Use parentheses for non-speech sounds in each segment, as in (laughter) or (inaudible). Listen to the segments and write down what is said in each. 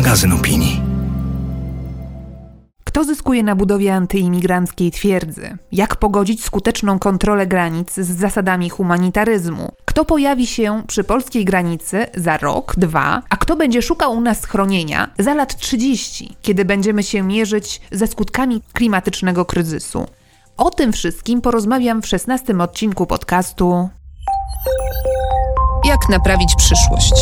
magazyn opinii. Kto zyskuje na budowie antyimigranckiej twierdzy? Jak pogodzić skuteczną kontrolę granic z zasadami humanitaryzmu? Kto pojawi się przy polskiej granicy za rok, dwa, a kto będzie szukał u nas schronienia za lat 30, kiedy będziemy się mierzyć ze skutkami klimatycznego kryzysu? O tym wszystkim porozmawiam w 16 odcinku podcastu Jak naprawić przyszłość?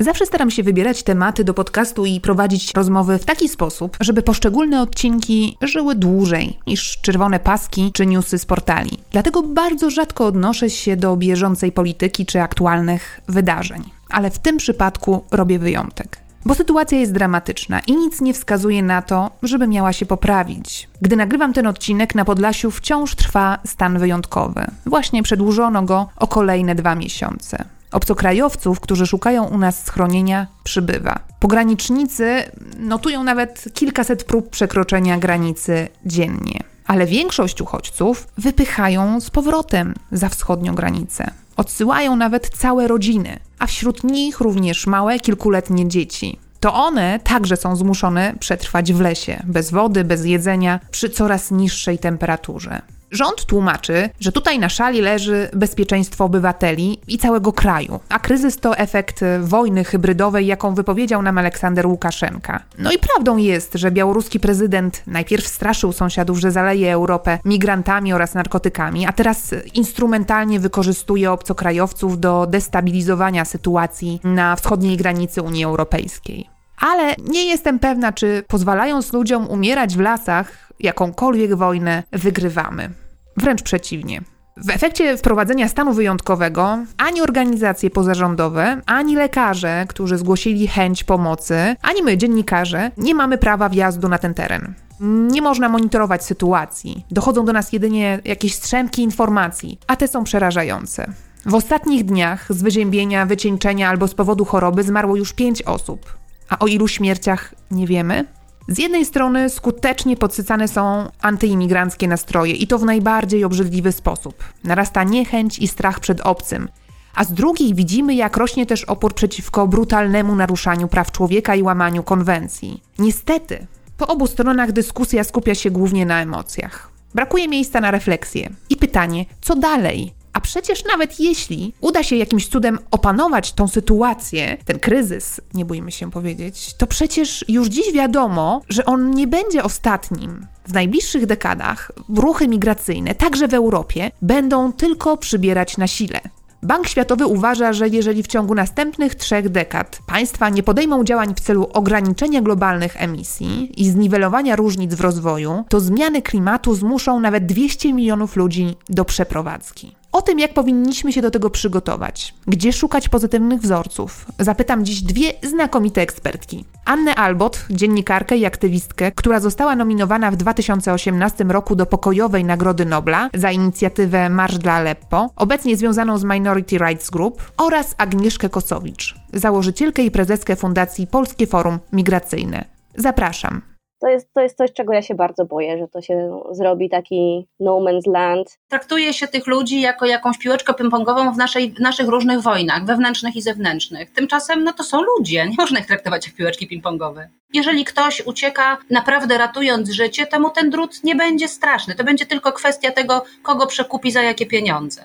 Zawsze staram się wybierać tematy do podcastu i prowadzić rozmowy w taki sposób, żeby poszczególne odcinki żyły dłużej niż czerwone paski czy newsy z portali. Dlatego bardzo rzadko odnoszę się do bieżącej polityki czy aktualnych wydarzeń. Ale w tym przypadku robię wyjątek. Bo sytuacja jest dramatyczna i nic nie wskazuje na to, żeby miała się poprawić. Gdy nagrywam ten odcinek, na Podlasiu wciąż trwa stan wyjątkowy. Właśnie przedłużono go o kolejne dwa miesiące. Obcokrajowców, którzy szukają u nas schronienia, przybywa. Pogranicznicy notują nawet kilkaset prób przekroczenia granicy dziennie. Ale większość uchodźców wypychają z powrotem za wschodnią granicę. Odsyłają nawet całe rodziny, a wśród nich również małe, kilkuletnie dzieci. To one także są zmuszone przetrwać w lesie, bez wody, bez jedzenia, przy coraz niższej temperaturze. Rząd tłumaczy, że tutaj na szali leży bezpieczeństwo obywateli i całego kraju, a kryzys to efekt wojny hybrydowej, jaką wypowiedział nam Aleksander Łukaszenka. No i prawdą jest, że białoruski prezydent najpierw straszył sąsiadów, że zaleje Europę migrantami oraz narkotykami, a teraz instrumentalnie wykorzystuje obcokrajowców do destabilizowania sytuacji na wschodniej granicy Unii Europejskiej. Ale nie jestem pewna, czy pozwalając ludziom umierać w lasach, jakąkolwiek wojnę wygrywamy. Wręcz przeciwnie. W efekcie wprowadzenia stanu wyjątkowego ani organizacje pozarządowe, ani lekarze, którzy zgłosili chęć pomocy, ani my, dziennikarze, nie mamy prawa wjazdu na ten teren. Nie można monitorować sytuacji. Dochodzą do nas jedynie jakieś strzępki informacji, a te są przerażające. W ostatnich dniach z wyziębienia, wycieńczenia albo z powodu choroby zmarło już pięć osób. A o ilu śmierciach nie wiemy? Z jednej strony skutecznie podsycane są antyimigranckie nastroje i to w najbardziej obrzydliwy sposób. Narasta niechęć i strach przed obcym. A z drugiej widzimy, jak rośnie też opór przeciwko brutalnemu naruszaniu praw człowieka i łamaniu konwencji. Niestety, po obu stronach dyskusja skupia się głównie na emocjach. Brakuje miejsca na refleksję. I pytanie, co dalej? A przecież nawet jeśli uda się jakimś cudem opanować tą sytuację, ten kryzys, nie bójmy się powiedzieć, to przecież już dziś wiadomo, że on nie będzie ostatnim. W najbliższych dekadach ruchy migracyjne, także w Europie, będą tylko przybierać na sile. Bank Światowy uważa, że jeżeli w ciągu następnych trzech dekad państwa nie podejmą działań w celu ograniczenia globalnych emisji i zniwelowania różnic w rozwoju, to zmiany klimatu zmuszą nawet 200 milionów ludzi do przeprowadzki. O tym, jak powinniśmy się do tego przygotować, gdzie szukać pozytywnych wzorców, zapytam dziś dwie znakomite ekspertki. Annę Albot, dziennikarkę i aktywistkę, która została nominowana w 2018 roku do Pokojowej Nagrody Nobla za inicjatywę Marsz dla Aleppo, obecnie związaną z Minority Rights Group, oraz Agnieszkę Kosowicz, założycielkę i prezeskę Fundacji Polskie Forum Migracyjne. Zapraszam to jest, to jest coś, czego ja się bardzo boję, że to się zrobi taki no man's land. Traktuje się tych ludzi jako jakąś piłeczkę ping-pongową w, naszej, w naszych różnych wojnach, wewnętrznych i zewnętrznych. Tymczasem no to są ludzie, nie można ich traktować jak piłeczki ping-pongowe. Jeżeli ktoś ucieka naprawdę ratując życie, to mu ten drut nie będzie straszny. To będzie tylko kwestia tego, kogo przekupi za jakie pieniądze.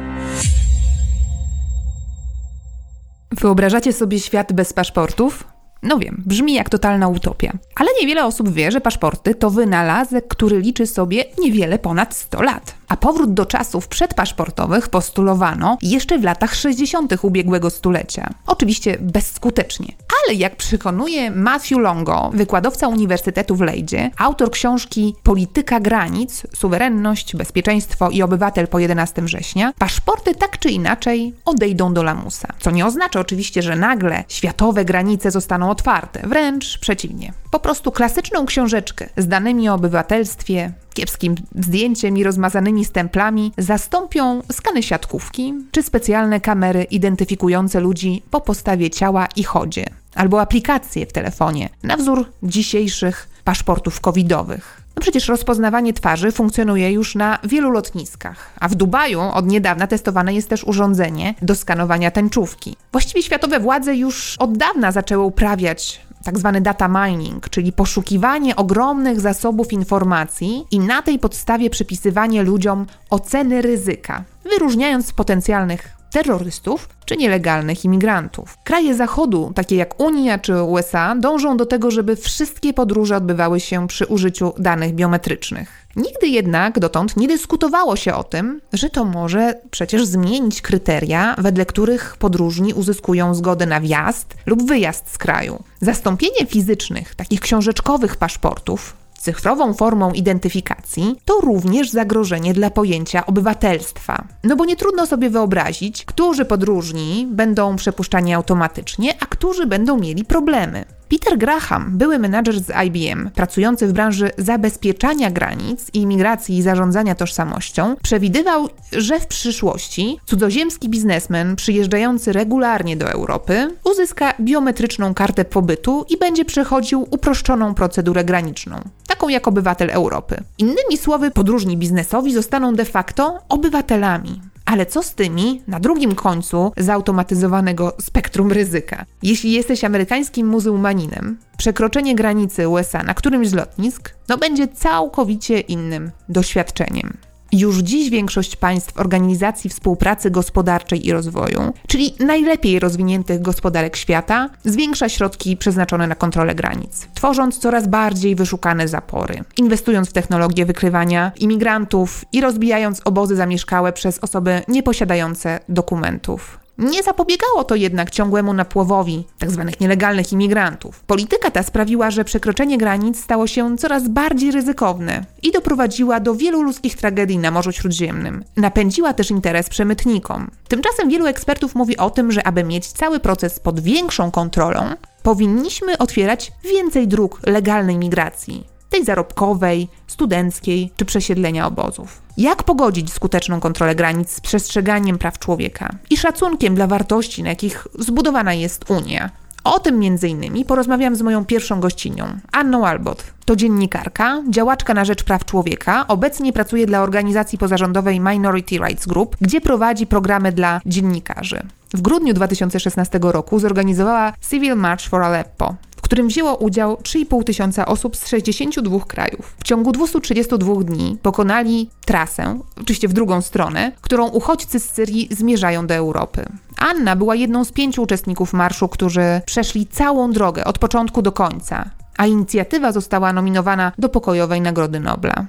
Wyobrażacie sobie świat bez paszportów? No wiem, brzmi jak totalna utopia. Ale niewiele osób wie, że paszporty to wynalazek, który liczy sobie niewiele ponad 100 lat. A powrót do czasów przedpaszportowych postulowano jeszcze w latach 60. ubiegłego stulecia. Oczywiście bezskutecznie. Ale jak przekonuje Matthew Longo, wykładowca Uniwersytetu w Lejdzie, autor książki Polityka granic, suwerenność, bezpieczeństwo i obywatel po 11 września, paszporty tak czy inaczej odejdą do lamusa. Co nie oznacza oczywiście, że nagle światowe granice zostaną otwarte. Wręcz przeciwnie. Po prostu klasyczną książeczkę z danymi o obywatelstwie, kiepskim zdjęciem i rozmazanymi stemplami zastąpią skany siatkówki czy specjalne kamery identyfikujące ludzi po postawie ciała i chodzie, albo aplikacje w telefonie na wzór dzisiejszych paszportów covidowych. No przecież rozpoznawanie twarzy funkcjonuje już na wielu lotniskach, a w Dubaju od niedawna testowane jest też urządzenie do skanowania tęczówki. Właściwie światowe władze już od dawna zaczęły uprawiać tak zwany data mining, czyli poszukiwanie ogromnych zasobów informacji i na tej podstawie przypisywanie ludziom oceny ryzyka, wyróżniając potencjalnych terrorystów czy nielegalnych imigrantów. Kraje Zachodu, takie jak Unia czy USA, dążą do tego, żeby wszystkie podróże odbywały się przy użyciu danych biometrycznych. Nigdy jednak dotąd nie dyskutowało się o tym, że to może przecież zmienić kryteria, wedle których podróżni uzyskują zgodę na wjazd lub wyjazd z kraju. Zastąpienie fizycznych, takich książeczkowych paszportów cyfrową formą identyfikacji, to również zagrożenie dla pojęcia obywatelstwa. No bo nie trudno sobie wyobrazić, którzy podróżni będą przepuszczani automatycznie, a którzy będą mieli problemy. Peter Graham, były menadżer z IBM, pracujący w branży zabezpieczania granic i imigracji i zarządzania tożsamością, przewidywał, że w przyszłości cudzoziemski biznesmen przyjeżdżający regularnie do Europy uzyska biometryczną kartę pobytu i będzie przechodził uproszczoną procedurę graniczną, taką jak obywatel Europy. Innymi słowy, podróżni biznesowi zostaną de facto obywatelami. Ale co z tymi na drugim końcu zautomatyzowanego spektrum ryzyka? Jeśli jesteś amerykańskim muzułmaninem, przekroczenie granicy USA na którymś z lotnisk no będzie całkowicie innym doświadczeniem. Już dziś większość państw Organizacji Współpracy Gospodarczej i Rozwoju, czyli najlepiej rozwiniętych gospodarek świata, zwiększa środki przeznaczone na kontrolę granic, tworząc coraz bardziej wyszukane zapory, inwestując w technologię wykrywania imigrantów i rozbijając obozy zamieszkałe przez osoby nieposiadające dokumentów. Nie zapobiegało to jednak ciągłemu napływowi tzw. Tak nielegalnych imigrantów. Polityka ta sprawiła, że przekroczenie granic stało się coraz bardziej ryzykowne i doprowadziła do wielu ludzkich tragedii na Morzu Śródziemnym. Napędziła też interes przemytnikom. Tymczasem wielu ekspertów mówi o tym, że aby mieć cały proces pod większą kontrolą, powinniśmy otwierać więcej dróg legalnej migracji tej zarobkowej, studenckiej czy przesiedlenia obozów. Jak pogodzić skuteczną kontrolę granic z przestrzeganiem praw człowieka i szacunkiem dla wartości, na jakich zbudowana jest Unia? O tym między innymi porozmawiam z moją pierwszą gościnią, Anną Albot. To dziennikarka, działaczka na rzecz praw człowieka, obecnie pracuje dla organizacji pozarządowej Minority Rights Group, gdzie prowadzi programy dla dziennikarzy. W grudniu 2016 roku zorganizowała Civil March for Aleppo, którym wzięło udział 3,5 tysiąca osób z 62 krajów. W ciągu 232 dni pokonali trasę, oczywiście w drugą stronę, którą uchodźcy z Syrii zmierzają do Europy. Anna była jedną z pięciu uczestników marszu, którzy przeszli całą drogę od początku do końca, a inicjatywa została nominowana do Pokojowej Nagrody Nobla.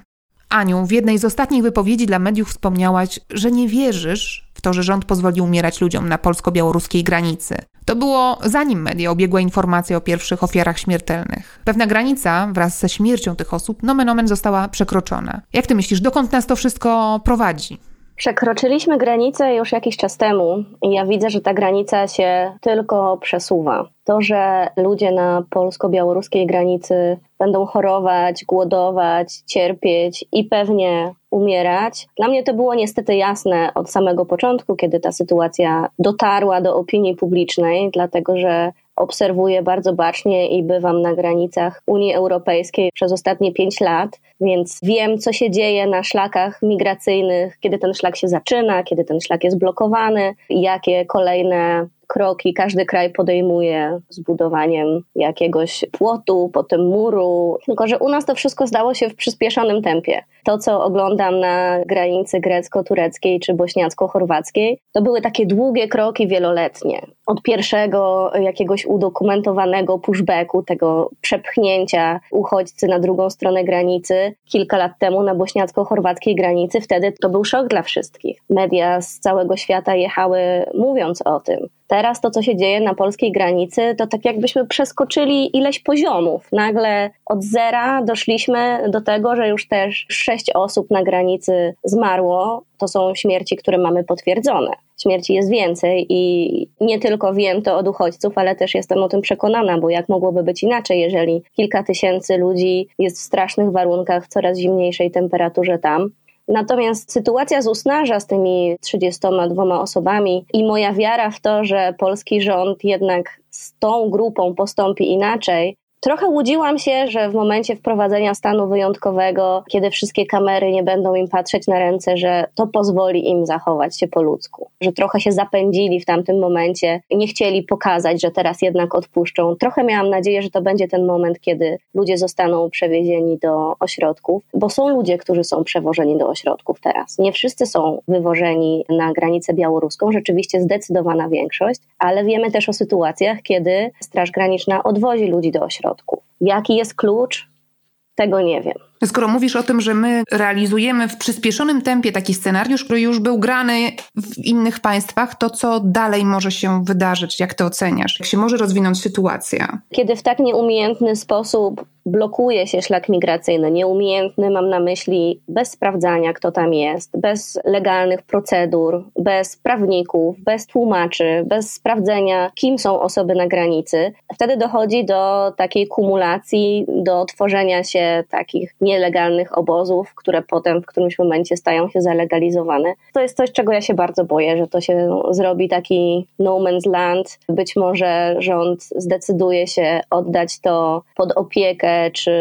Aniu, w jednej z ostatnich wypowiedzi dla mediów wspomniałaś, że nie wierzysz w to, że rząd pozwoli umierać ludziom na polsko-białoruskiej granicy. To było zanim media obiegły informacje o pierwszych ofiarach śmiertelnych. Pewna granica wraz ze śmiercią tych osób nomen omen została przekroczona. Jak ty myślisz, dokąd nas to wszystko prowadzi? Przekroczyliśmy granicę już jakiś czas temu i ja widzę, że ta granica się tylko przesuwa. To, że ludzie na polsko-białoruskiej granicy będą chorować, głodować, cierpieć i pewnie umierać. Dla mnie to było niestety jasne od samego początku, kiedy ta sytuacja dotarła do opinii publicznej, dlatego że obserwuję bardzo bacznie i bywam na granicach Unii Europejskiej przez ostatnie pięć lat, więc wiem, co się dzieje na szlakach migracyjnych, kiedy ten szlak się zaczyna, kiedy ten szlak jest blokowany, jakie kolejne kroki każdy kraj podejmuje z budowaniem jakiegoś płotu, potem muru. Tylko, że u nas to wszystko zdało się w przyspieszonym tempie. To, co oglądam na granicy grecko-tureckiej czy bośniacko-chorwackiej, to były takie długie kroki wieloletnie. Od pierwszego jakiegoś udokumentowanego pushbacku, tego przepchnięcia uchodźcy na drugą stronę granicy kilka lat temu na bośniacko-chorwackiej granicy, wtedy to był szok dla wszystkich. Media z całego świata jechały mówiąc o tym. Teraz to, co się dzieje na polskiej granicy, to tak jakbyśmy przeskoczyli ileś poziomów. Nagle od zera doszliśmy do tego, że już też sześć osób na granicy zmarło. To są śmierci, które mamy potwierdzone. Śmierci jest więcej i nie tylko wiem to od uchodźców, ale też jestem o tym przekonana, bo jak mogłoby być inaczej, jeżeli kilka tysięcy ludzi jest w strasznych warunkach, w coraz zimniejszej temperaturze tam, Natomiast sytuacja z Usnarza z tymi 32 osobami i moja wiara w to, że polski rząd jednak z tą grupą postąpi inaczej, Trochę łudziłam się, że w momencie wprowadzenia stanu wyjątkowego, kiedy wszystkie kamery nie będą im patrzeć na ręce, że to pozwoli im zachować się po ludzku. Że trochę się zapędzili w tamtym momencie, nie chcieli pokazać, że teraz jednak odpuszczą. Trochę miałam nadzieję, że to będzie ten moment, kiedy ludzie zostaną przewiezieni do ośrodków, bo są ludzie, którzy są przewożeni do ośrodków teraz. Nie wszyscy są wywożeni na granicę białoruską, rzeczywiście zdecydowana większość, ale wiemy też o sytuacjach, kiedy Straż Graniczna odwozi ludzi do ośrodków środków. Jaki jest klucz? Tego nie wiem. Skoro mówisz o tym, że my realizujemy w przyspieszonym tempie taki scenariusz, który już był grany w innych państwach, to co dalej może się wydarzyć? Jak to oceniasz? Jak się może rozwinąć sytuacja? Kiedy w tak nieumiejętny sposób blokuje się szlak migracyjny, nieumiejętny mam na myśli bez sprawdzania, kto tam jest, bez legalnych procedur, bez prawników, bez tłumaczy, bez sprawdzenia, kim są osoby na granicy, wtedy dochodzi do takiej kumulacji, do tworzenia się takich nie nielegalnych obozów, które potem w którymś momencie stają się zalegalizowane. To jest coś, czego ja się bardzo boję, że to się zrobi taki no man's land. Być może rząd zdecyduje się oddać to pod opiekę czy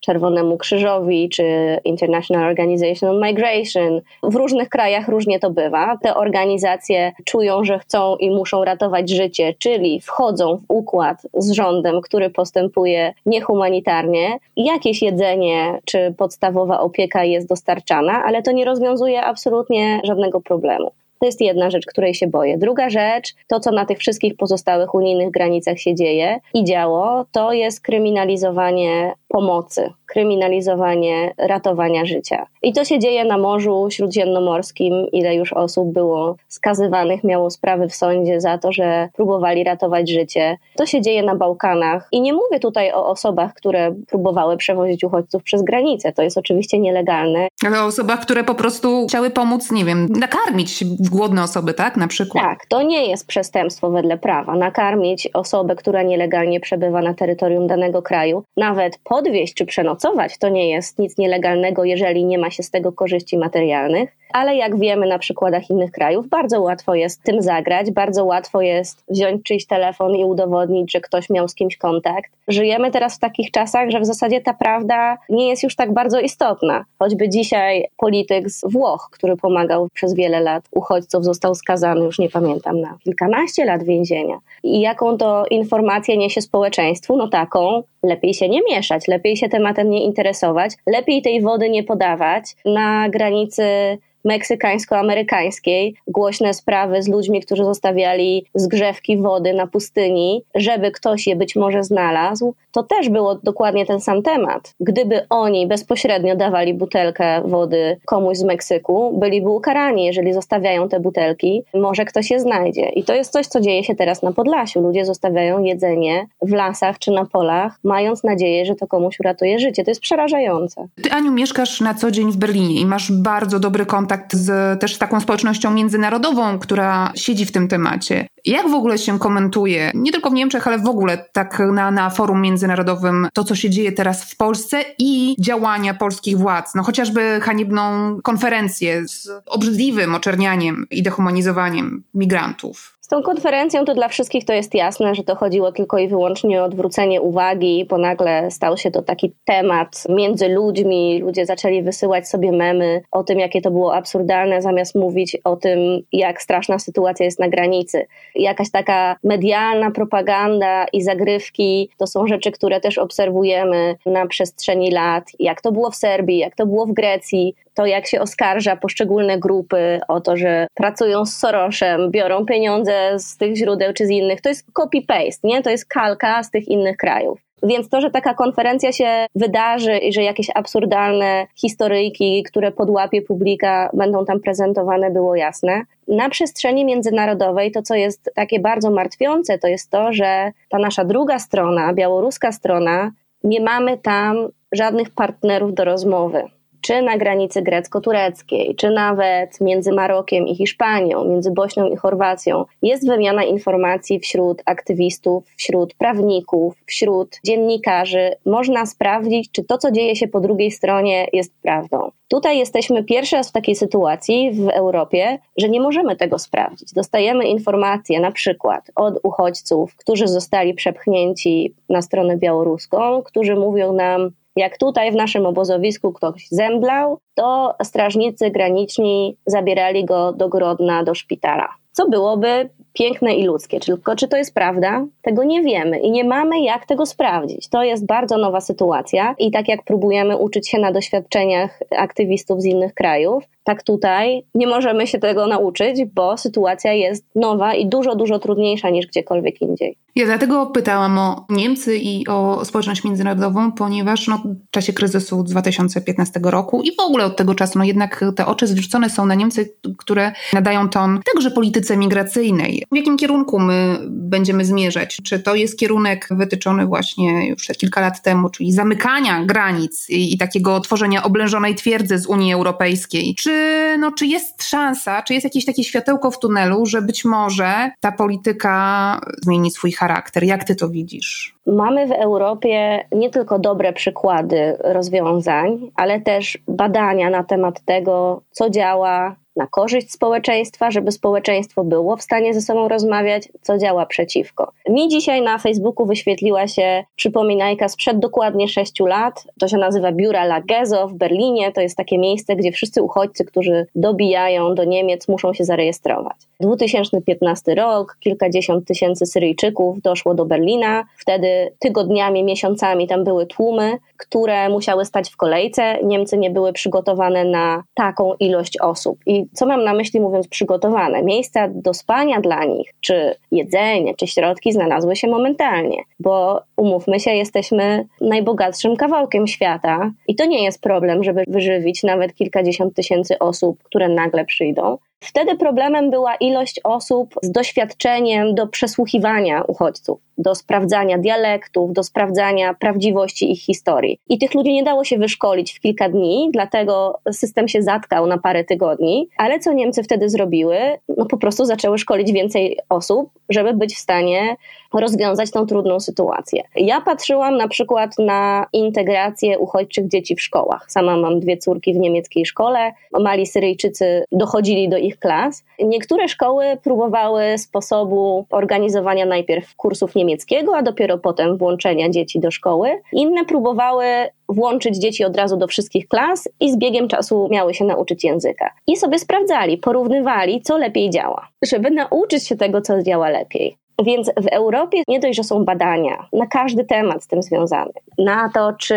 Czerwonemu Krzyżowi, czy International Organization on Migration. W różnych krajach różnie to bywa. Te organizacje czują, że chcą i muszą ratować życie, czyli wchodzą w układ z rządem, który postępuje niehumanitarnie. Jakieś jedzenie czy podstawowa opieka jest dostarczana, ale to nie rozwiązuje absolutnie żadnego problemu. To jest jedna rzecz, której się boję. Druga rzecz, to co na tych wszystkich pozostałych unijnych granicach się dzieje i działo, to jest kryminalizowanie pomocy, kryminalizowanie ratowania życia. I to się dzieje na Morzu Śródziemnomorskim, ile już osób było skazywanych, miało sprawy w sądzie za to, że próbowali ratować życie. To się dzieje na Bałkanach. I nie mówię tutaj o osobach, które próbowały przewozić uchodźców przez granicę. To jest oczywiście nielegalne. Ale o osobach, które po prostu chciały pomóc, nie wiem, nakarmić głodne osoby, tak? Na przykład. Tak, to nie jest przestępstwo wedle prawa. Nakarmić osobę, która nielegalnie przebywa na terytorium danego kraju, nawet podwieźć czy przenocować, to nie jest nic nielegalnego, jeżeli nie ma się z tego korzyści materialnych ale jak wiemy na przykładach innych krajów, bardzo łatwo jest tym zagrać, bardzo łatwo jest wziąć czyjś telefon i udowodnić, że ktoś miał z kimś kontakt. Żyjemy teraz w takich czasach, że w zasadzie ta prawda nie jest już tak bardzo istotna. Choćby dzisiaj polityk z Włoch, który pomagał przez wiele lat uchodźców, został skazany, już nie pamiętam, na kilkanaście lat więzienia. I jaką to informację niesie społeczeństwu? No taką, lepiej się nie mieszać, lepiej się tematem nie interesować, lepiej tej wody nie podawać na granicy meksykańsko-amerykańskiej, głośne sprawy z ludźmi, którzy zostawiali zgrzewki wody na pustyni, żeby ktoś je być może znalazł, to też było dokładnie ten sam temat. Gdyby oni bezpośrednio dawali butelkę wody komuś z Meksyku, byliby ukarani, jeżeli zostawiają te butelki, może ktoś je znajdzie. I to jest coś, co dzieje się teraz na Podlasiu. Ludzie zostawiają jedzenie w lasach czy na polach, mając nadzieję, że to komuś uratuje życie. To jest przerażające. Ty, Aniu, mieszkasz na co dzień w Berlinie i masz bardzo dobry kontakt z też taką społecznością międzynarodową, która siedzi w tym temacie. Jak w ogóle się komentuje, nie tylko w Niemczech, ale w ogóle tak na, na forum międzynarodowym, to co się dzieje teraz w Polsce i działania polskich władz? No chociażby haniebną konferencję z obrzydliwym oczernianiem i dehumanizowaniem migrantów. Z tą konferencją to dla wszystkich to jest jasne, że to chodziło tylko i wyłącznie o odwrócenie uwagi, bo nagle stał się to taki temat między ludźmi. Ludzie zaczęli wysyłać sobie memy o tym, jakie to było absurdalne, zamiast mówić o tym, jak straszna sytuacja jest na granicy. Jakaś taka medialna propaganda i zagrywki to są rzeczy, które też obserwujemy na przestrzeni lat. Jak to było w Serbii, jak to było w Grecji, to jak się oskarża poszczególne grupy o to, że pracują z Sorosem, biorą pieniądze z tych źródeł czy z innych, to jest copy-paste, nie? To jest kalka z tych innych krajów. Więc to, że taka konferencja się wydarzy i że jakieś absurdalne historyjki, które podłapie publika, będą tam prezentowane, było jasne. Na przestrzeni międzynarodowej to, co jest takie bardzo martwiące, to jest to, że ta nasza druga strona, białoruska strona, nie mamy tam żadnych partnerów do rozmowy czy na granicy grecko-tureckiej, czy nawet między Marokiem i Hiszpanią, między Bośnią i Chorwacją, jest wymiana informacji wśród aktywistów, wśród prawników, wśród dziennikarzy. Można sprawdzić, czy to, co dzieje się po drugiej stronie, jest prawdą. Tutaj jesteśmy pierwszy raz w takiej sytuacji w Europie, że nie możemy tego sprawdzić. Dostajemy informacje na przykład od uchodźców, którzy zostali przepchnięci na stronę białoruską, którzy mówią nam, jak tutaj w naszym obozowisku ktoś zemdlał, to strażnicy graniczni zabierali go do Grodna, do szpitala. Co byłoby piękne i ludzkie. Tylko czy to jest prawda? Tego nie wiemy i nie mamy jak tego sprawdzić. To jest bardzo nowa sytuacja i tak jak próbujemy uczyć się na doświadczeniach aktywistów z innych krajów, tak tutaj nie możemy się tego nauczyć, bo sytuacja jest nowa i dużo, dużo trudniejsza niż gdziekolwiek indziej. Ja dlatego pytałam o Niemcy i o społeczność międzynarodową, ponieważ no, w czasie kryzysu 2015 roku i w ogóle od tego czasu, no jednak te oczy zwrócone są na Niemcy, które nadają ton także polityce migracyjnej. W jakim kierunku my będziemy zmierzać? Czy to jest kierunek wytyczony właśnie już kilka lat temu, czyli zamykania granic i, i takiego tworzenia oblężonej twierdzy z Unii Europejskiej? Czy no, czy jest szansa, czy jest jakieś takie światełko w tunelu, że być może ta polityka zmieni swój charakter? Jak ty to widzisz? Mamy w Europie nie tylko dobre przykłady rozwiązań, ale też badania na temat tego, co działa, na korzyść społeczeństwa, żeby społeczeństwo było w stanie ze sobą rozmawiać, co działa przeciwko. Mi dzisiaj na Facebooku wyświetliła się przypominajka sprzed dokładnie sześciu lat. To się nazywa Biura La Gezo w Berlinie. To jest takie miejsce, gdzie wszyscy uchodźcy, którzy dobijają do Niemiec, muszą się zarejestrować. 2015 rok, kilkadziesiąt tysięcy Syryjczyków doszło do Berlina. Wtedy tygodniami, miesiącami tam były tłumy, które musiały stać w kolejce. Niemcy nie były przygotowane na taką ilość osób. I co mam na myśli mówiąc przygotowane? Miejsca do spania dla nich, czy jedzenie, czy środki znalazły się momentalnie, bo umówmy się, jesteśmy najbogatszym kawałkiem świata i to nie jest problem, żeby wyżywić nawet kilkadziesiąt tysięcy osób, które nagle przyjdą. Wtedy problemem była ilość osób z doświadczeniem do przesłuchiwania uchodźców, do sprawdzania dialektów, do sprawdzania prawdziwości ich historii. I tych ludzi nie dało się wyszkolić w kilka dni, dlatego system się zatkał na parę tygodni. Ale co Niemcy wtedy zrobiły? No po prostu zaczęły szkolić więcej osób, żeby być w stanie rozwiązać tą trudną sytuację. Ja patrzyłam na przykład na integrację uchodźczych dzieci w szkołach. Sama mam dwie córki w niemieckiej szkole. Mali Syryjczycy dochodzili do ich klas. Niektóre szkoły próbowały sposobu organizowania najpierw kursów niemieckiego, a dopiero potem włączenia dzieci do szkoły. Inne próbowały włączyć dzieci od razu do wszystkich klas i z biegiem czasu miały się nauczyć języka. I sobie sprawdzali, porównywali, co lepiej działa, żeby nauczyć się tego, co działa lepiej. Więc w Europie nie dość, że są badania na każdy temat z tym związany, na to, czy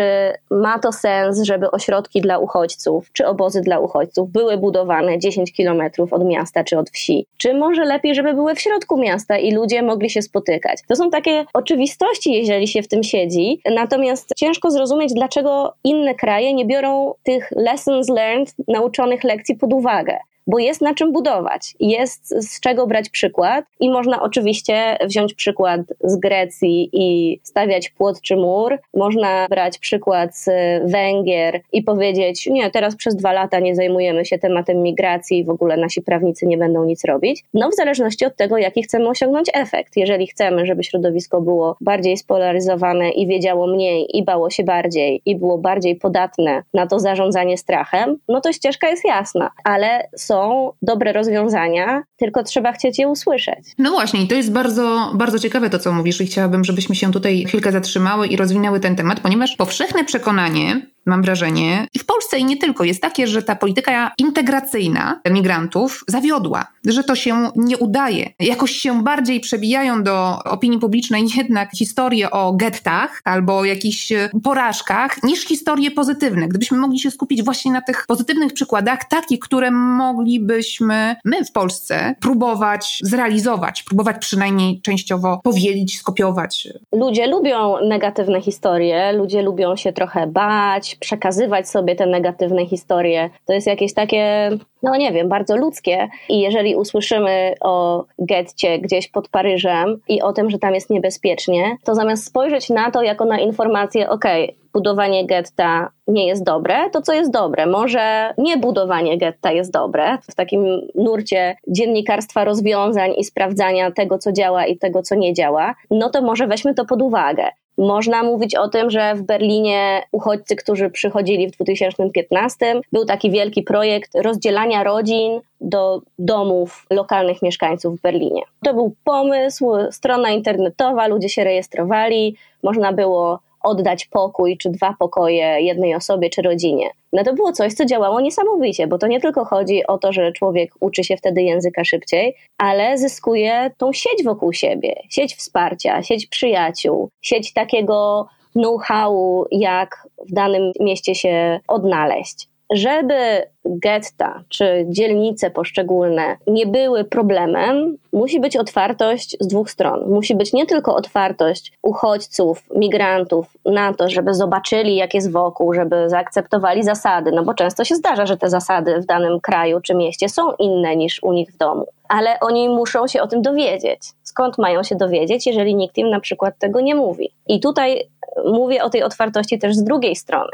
ma to sens, żeby ośrodki dla uchodźców, czy obozy dla uchodźców były budowane 10 kilometrów od miasta czy od wsi, czy może lepiej, żeby były w środku miasta i ludzie mogli się spotykać. To są takie oczywistości, jeżeli się w tym siedzi, natomiast ciężko zrozumieć, dlaczego inne kraje nie biorą tych lessons learned, nauczonych lekcji pod uwagę bo jest na czym budować, jest z czego brać przykład i można oczywiście wziąć przykład z Grecji i stawiać płot czy mur, można brać przykład z Węgier i powiedzieć, nie, teraz przez dwa lata nie zajmujemy się tematem migracji i w ogóle nasi prawnicy nie będą nic robić. No w zależności od tego, jaki chcemy osiągnąć efekt. Jeżeli chcemy, żeby środowisko było bardziej spolaryzowane i wiedziało mniej i bało się bardziej i było bardziej podatne na to zarządzanie strachem, no to ścieżka jest jasna, ale są dobre rozwiązania, tylko trzeba chcieć je usłyszeć. No właśnie, i to jest bardzo, bardzo ciekawe to, co mówisz, i chciałabym, żebyśmy się tutaj chwilkę zatrzymały i rozwinęły ten temat, ponieważ powszechne przekonanie mam wrażenie, i w Polsce i nie tylko, jest takie, że ta polityka integracyjna migrantów zawiodła, że to się nie udaje. Jakoś się bardziej przebijają do opinii publicznej jednak historie o gettach albo jakichś porażkach, niż historie pozytywne. Gdybyśmy mogli się skupić właśnie na tych pozytywnych przykładach, takich, które moglibyśmy my w Polsce próbować zrealizować, próbować przynajmniej częściowo powielić, skopiować. Ludzie lubią negatywne historie, ludzie lubią się trochę bać, przekazywać sobie te negatywne historie. To jest jakieś takie, no nie wiem, bardzo ludzkie. I jeżeli usłyszymy o getcie gdzieś pod Paryżem i o tym, że tam jest niebezpiecznie, to zamiast spojrzeć na to jako na informację, okej, okay, budowanie getta nie jest dobre, to co jest dobre? Może nie budowanie getta jest dobre w takim nurcie dziennikarstwa rozwiązań i sprawdzania tego, co działa i tego, co nie działa, no to może weźmy to pod uwagę. Można mówić o tym, że w Berlinie uchodźcy, którzy przychodzili w 2015, był taki wielki projekt rozdzielania rodzin do domów lokalnych mieszkańców w Berlinie. To był pomysł, strona internetowa, ludzie się rejestrowali, można było oddać pokój czy dwa pokoje jednej osobie czy rodzinie. No to było coś, co działało niesamowicie, bo to nie tylko chodzi o to, że człowiek uczy się wtedy języka szybciej, ale zyskuje tą sieć wokół siebie, sieć wsparcia, sieć przyjaciół, sieć takiego know-howu, jak w danym mieście się odnaleźć żeby getta czy dzielnice poszczególne nie były problemem, musi być otwartość z dwóch stron. Musi być nie tylko otwartość uchodźców, migrantów na to, żeby zobaczyli, jak jest wokół, żeby zaakceptowali zasady, no bo często się zdarza, że te zasady w danym kraju czy mieście są inne niż u nich w domu, ale oni muszą się o tym dowiedzieć. Skąd mają się dowiedzieć, jeżeli nikt im na przykład tego nie mówi? I tutaj mówię o tej otwartości też z drugiej strony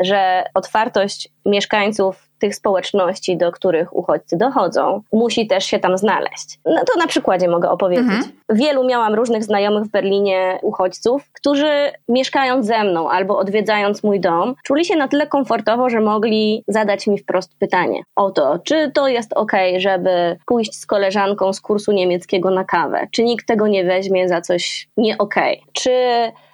że otwartość mieszkańców tych społeczności, do których uchodźcy dochodzą, musi też się tam znaleźć. No to na przykładzie mogę opowiedzieć. Mhm. Wielu miałam różnych znajomych w Berlinie uchodźców, którzy mieszkając ze mną albo odwiedzając mój dom, czuli się na tyle komfortowo, że mogli zadać mi wprost pytanie o to, czy to jest ok, żeby pójść z koleżanką z kursu niemieckiego na kawę, czy nikt tego nie weźmie za coś nie ok, czy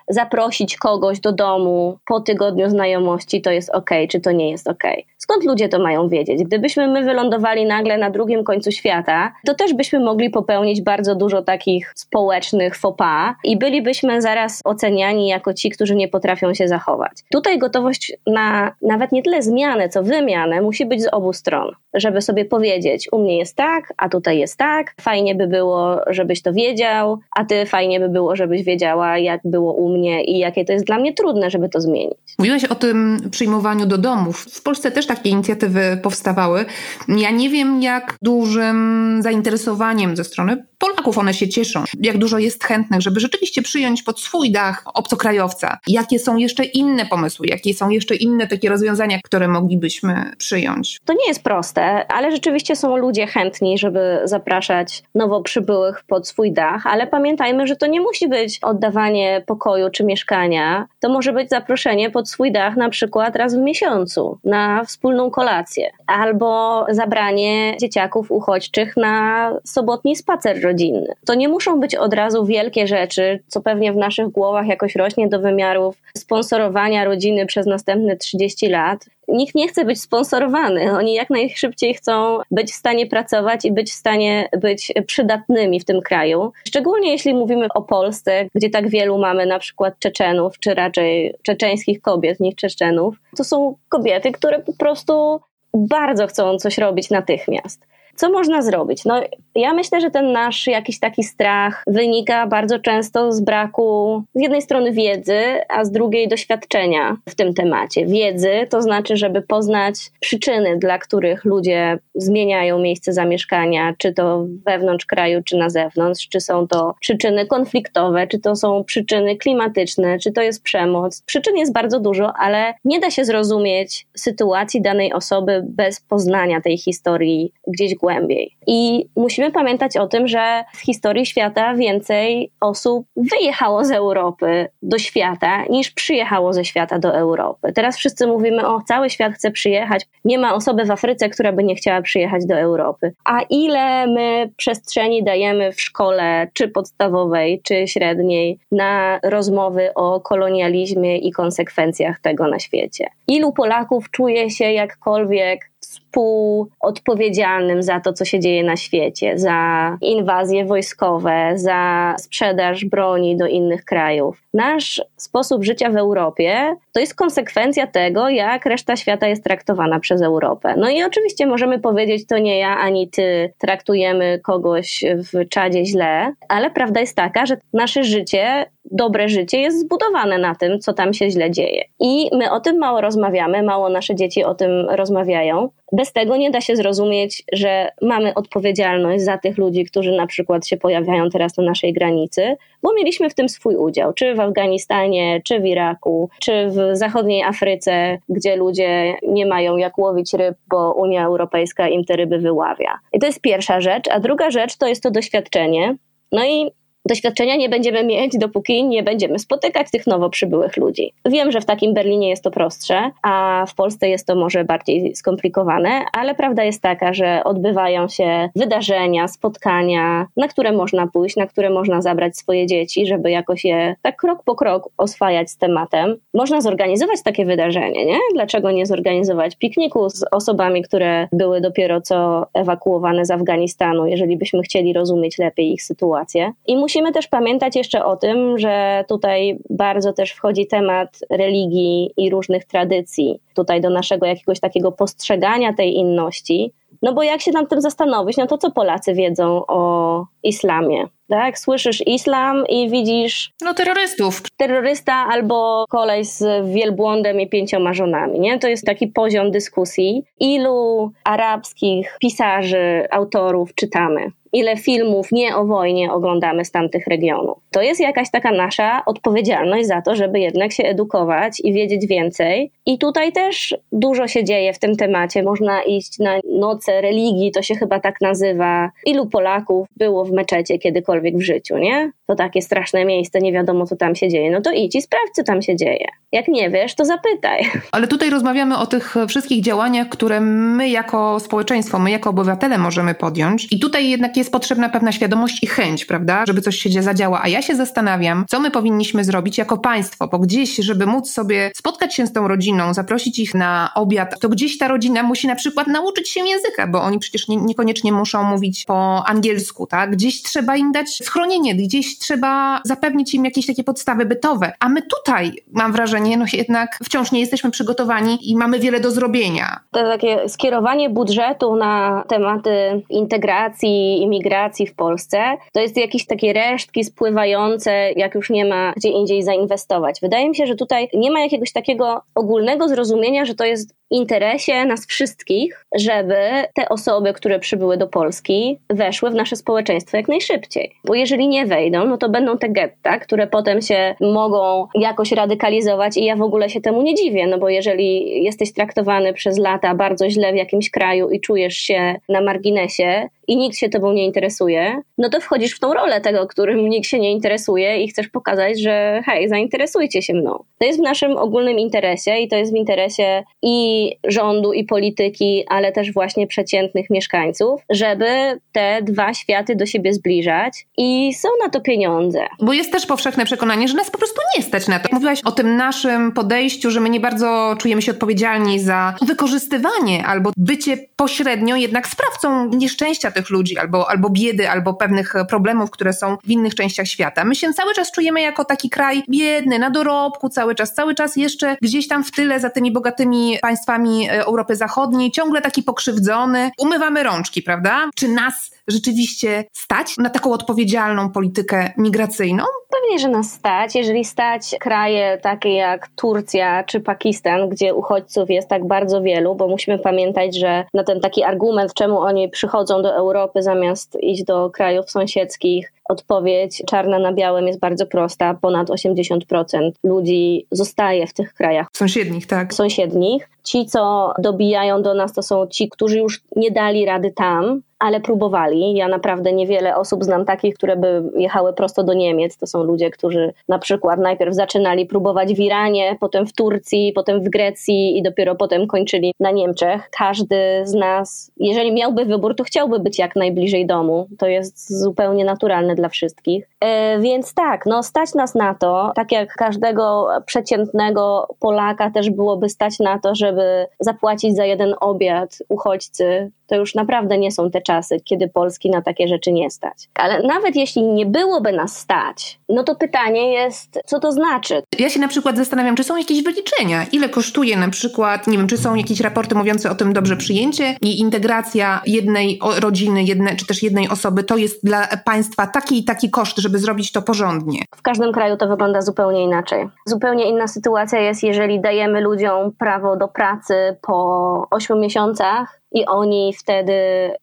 zaprosić kogoś do domu po tygodniu znajomości, to jest ok, czy to nie jest ok. Skąd ludzie to mają wiedzieć? Gdybyśmy my wylądowali nagle na drugim końcu świata, to też byśmy mogli popełnić bardzo dużo takich społecznych faux pas i bylibyśmy zaraz oceniani jako ci, którzy nie potrafią się zachować. Tutaj gotowość na nawet nie tyle zmianę, co wymianę musi być z obu stron, żeby sobie powiedzieć, u mnie jest tak, a tutaj jest tak, fajnie by było, żebyś to wiedział, a ty fajnie by było, żebyś wiedziała, jak było u mnie i jakie to jest dla mnie trudne, żeby to zmienić. Mówiłaś o tym przyjmowaniu do domów. W Polsce też takie inicjatywy powstawały. Ja nie wiem, jak dużym zainteresowaniem ze strony Polaków one się cieszą, jak dużo jest chętnych, żeby rzeczywiście przyjąć pod swój dach obcokrajowca. Jakie są jeszcze inne pomysły, jakie są jeszcze inne takie rozwiązania, które moglibyśmy przyjąć? To nie jest proste, ale rzeczywiście są ludzie chętni, żeby zapraszać nowo przybyłych pod swój dach, ale pamiętajmy, że to nie musi być oddawanie pokoju czy mieszkania. To może być zaproszenie pod swój dach na przykład raz w miesiącu na wspólną kolację albo zabranie dzieciaków uchodźczych na sobotni spacer rodzinny. To nie muszą być od razu wielkie rzeczy, co pewnie w naszych głowach jakoś rośnie do wymiarów sponsorowania rodziny przez następne 30 lat. Nikt nie chce być sponsorowany. Oni jak najszybciej chcą być w stanie pracować i być w stanie być przydatnymi w tym kraju. Szczególnie jeśli mówimy o Polsce, gdzie tak wielu mamy na przykład Czeczenów, czy raczej czeczeńskich kobiet niż Czeczenów. To są kobiety, które po prostu bardzo chcą coś robić natychmiast. Co można zrobić? No, ja myślę, że ten nasz jakiś taki strach wynika bardzo często z braku z jednej strony wiedzy, a z drugiej doświadczenia w tym temacie. Wiedzy to znaczy, żeby poznać przyczyny, dla których ludzie zmieniają miejsce zamieszkania, czy to wewnątrz kraju, czy na zewnątrz, czy są to przyczyny konfliktowe, czy to są przyczyny klimatyczne, czy to jest przemoc. Przyczyn jest bardzo dużo, ale nie da się zrozumieć sytuacji danej osoby bez poznania tej historii gdzieś głębiej głębiej. I musimy pamiętać o tym, że w historii świata więcej osób wyjechało z Europy do świata niż przyjechało ze świata do Europy. Teraz wszyscy mówimy, o cały świat chce przyjechać. Nie ma osoby w Afryce, która by nie chciała przyjechać do Europy. A ile my przestrzeni dajemy w szkole, czy podstawowej, czy średniej, na rozmowy o kolonializmie i konsekwencjach tego na świecie? Ilu Polaków czuje się jakkolwiek współodpowiedzialnym za to, co się dzieje na świecie, za inwazje wojskowe, za sprzedaż broni do innych krajów. Nasz sposób życia w Europie to jest konsekwencja tego, jak reszta świata jest traktowana przez Europę. No i oczywiście możemy powiedzieć, to nie ja ani ty traktujemy kogoś w czadzie źle, ale prawda jest taka, że nasze życie dobre życie jest zbudowane na tym, co tam się źle dzieje. I my o tym mało rozmawiamy, mało nasze dzieci o tym rozmawiają. Bez tego nie da się zrozumieć, że mamy odpowiedzialność za tych ludzi, którzy na przykład się pojawiają teraz na naszej granicy, bo mieliśmy w tym swój udział, czy w Afganistanie, czy w Iraku, czy w zachodniej Afryce, gdzie ludzie nie mają jak łowić ryb, bo Unia Europejska im te ryby wyławia. I to jest pierwsza rzecz, a druga rzecz to jest to doświadczenie. No i doświadczenia nie będziemy mieć, dopóki nie będziemy spotykać tych nowo przybyłych ludzi. Wiem, że w takim Berlinie jest to prostsze, a w Polsce jest to może bardziej skomplikowane, ale prawda jest taka, że odbywają się wydarzenia, spotkania, na które można pójść, na które można zabrać swoje dzieci, żeby jakoś je tak krok po krok oswajać z tematem. Można zorganizować takie wydarzenie, nie? Dlaczego nie zorganizować pikniku z osobami, które były dopiero co ewakuowane z Afganistanu, jeżeli byśmy chcieli rozumieć lepiej ich sytuację. I musi musimy też pamiętać jeszcze o tym, że tutaj bardzo też wchodzi temat religii i różnych tradycji, tutaj do naszego jakiegoś takiego postrzegania tej inności. No bo jak się nad tym zastanowić, no to co Polacy wiedzą o islamie? Tak? Słyszysz islam i widzisz. No, terrorystów. Terrorysta albo kolej z wielbłądem i pięcioma żonami. Nie? To jest taki poziom dyskusji. Ilu arabskich pisarzy, autorów czytamy? Ile filmów nie o wojnie oglądamy z tamtych regionów. To jest jakaś taka nasza odpowiedzialność za to, żeby jednak się edukować i wiedzieć więcej. I tutaj też dużo się dzieje w tym temacie. Można iść na noce religii, to się chyba tak nazywa. Ilu Polaków było w meczecie kiedykolwiek w życiu, nie? To takie straszne miejsce, nie wiadomo co tam się dzieje. No to idź i sprawdź, co tam się dzieje. Jak nie wiesz, to zapytaj. (laughs) Ale tutaj rozmawiamy o tych wszystkich działaniach, które my jako społeczeństwo, my jako obywatele możemy podjąć. I tutaj jednak jest potrzebna pewna świadomość i chęć, prawda, żeby coś się zadziała. A ja się zastanawiam, co my powinniśmy zrobić jako państwo, bo gdzieś, żeby móc sobie spotkać się z tą rodziną, zaprosić ich na obiad, to gdzieś ta rodzina musi na przykład nauczyć się języka, bo oni przecież nie, niekoniecznie muszą mówić po angielsku, tak? Gdzieś trzeba im dać schronienie, gdzieś trzeba zapewnić im jakieś takie podstawy bytowe. A my tutaj, mam wrażenie, no jednak wciąż nie jesteśmy przygotowani i mamy wiele do zrobienia. To takie skierowanie budżetu na tematy integracji, imigracji w Polsce, to jest jakieś takie resztki spływające, jak już nie ma gdzie indziej zainwestować. Wydaje mi się, że tutaj nie ma jakiegoś takiego ogólnego zrozumienia, że to jest interesie nas wszystkich, żeby te osoby, które przybyły do Polski, weszły w nasze społeczeństwo jak najszybciej. Bo jeżeli nie wejdą, no to będą te getta, które potem się mogą jakoś radykalizować i ja w ogóle się temu nie dziwię, no bo jeżeli jesteś traktowany przez lata bardzo źle w jakimś kraju i czujesz się na marginesie i nikt się tobą nie interesuje, no to wchodzisz w tą rolę tego, którym nikt się nie interesuje i chcesz pokazać, że hej, zainteresujcie się mną. To jest w naszym ogólnym interesie i to jest w interesie i rządu, i polityki, ale też właśnie przeciętnych mieszkańców, żeby te dwa światy do siebie zbliżać i są na to pieniądze. Bo jest też powszechne przekonanie, że nas po prostu nie stać na to. Mówiłaś o tym naszym podejściu, że my nie bardzo czujemy się odpowiedzialni za wykorzystywanie albo bycie pośrednio jednak sprawcą nieszczęścia tych ludzi, albo, albo biedy, albo pewnych problemów, które są w innych częściach świata. My się cały czas czujemy jako taki kraj biedny, na dorobku cały czas, cały czas jeszcze gdzieś tam w tyle za tymi bogatymi państwami państwami e, Europy Zachodniej, ciągle taki pokrzywdzony. Umywamy rączki, prawda? Czy nas rzeczywiście stać na taką odpowiedzialną politykę migracyjną? Pewnie, że nas stać. Jeżeli stać kraje takie jak Turcja czy Pakistan, gdzie uchodźców jest tak bardzo wielu, bo musimy pamiętać, że na ten taki argument, czemu oni przychodzą do Europy zamiast iść do krajów sąsiedzkich, Odpowiedź czarna na białym jest bardzo prosta. Ponad 80% ludzi zostaje w tych krajach. Sąsiednich, tak. Sąsiednich. Ci, co dobijają do nas, to są ci, którzy już nie dali rady tam ale próbowali. Ja naprawdę niewiele osób znam takich, które by jechały prosto do Niemiec. To są ludzie, którzy na przykład najpierw zaczynali próbować w Iranie, potem w Turcji, potem w Grecji i dopiero potem kończyli na Niemczech. Każdy z nas, jeżeli miałby wybór, to chciałby być jak najbliżej domu. To jest zupełnie naturalne dla wszystkich. E, więc tak, no stać nas na to, tak jak każdego przeciętnego Polaka też byłoby stać na to, żeby zapłacić za jeden obiad uchodźcy to już naprawdę nie są te czasy, kiedy Polski na takie rzeczy nie stać. Ale nawet jeśli nie byłoby nas stać, no to pytanie jest, co to znaczy? Ja się na przykład zastanawiam, czy są jakieś wyliczenia, ile kosztuje na przykład, nie wiem, czy są jakieś raporty mówiące o tym dobrze przyjęcie i integracja jednej rodziny, jedne, czy też jednej osoby, to jest dla państwa taki i taki koszt, żeby zrobić to porządnie. W każdym kraju to wygląda zupełnie inaczej. Zupełnie inna sytuacja jest, jeżeli dajemy ludziom prawo do pracy po 8 miesiącach, i oni wtedy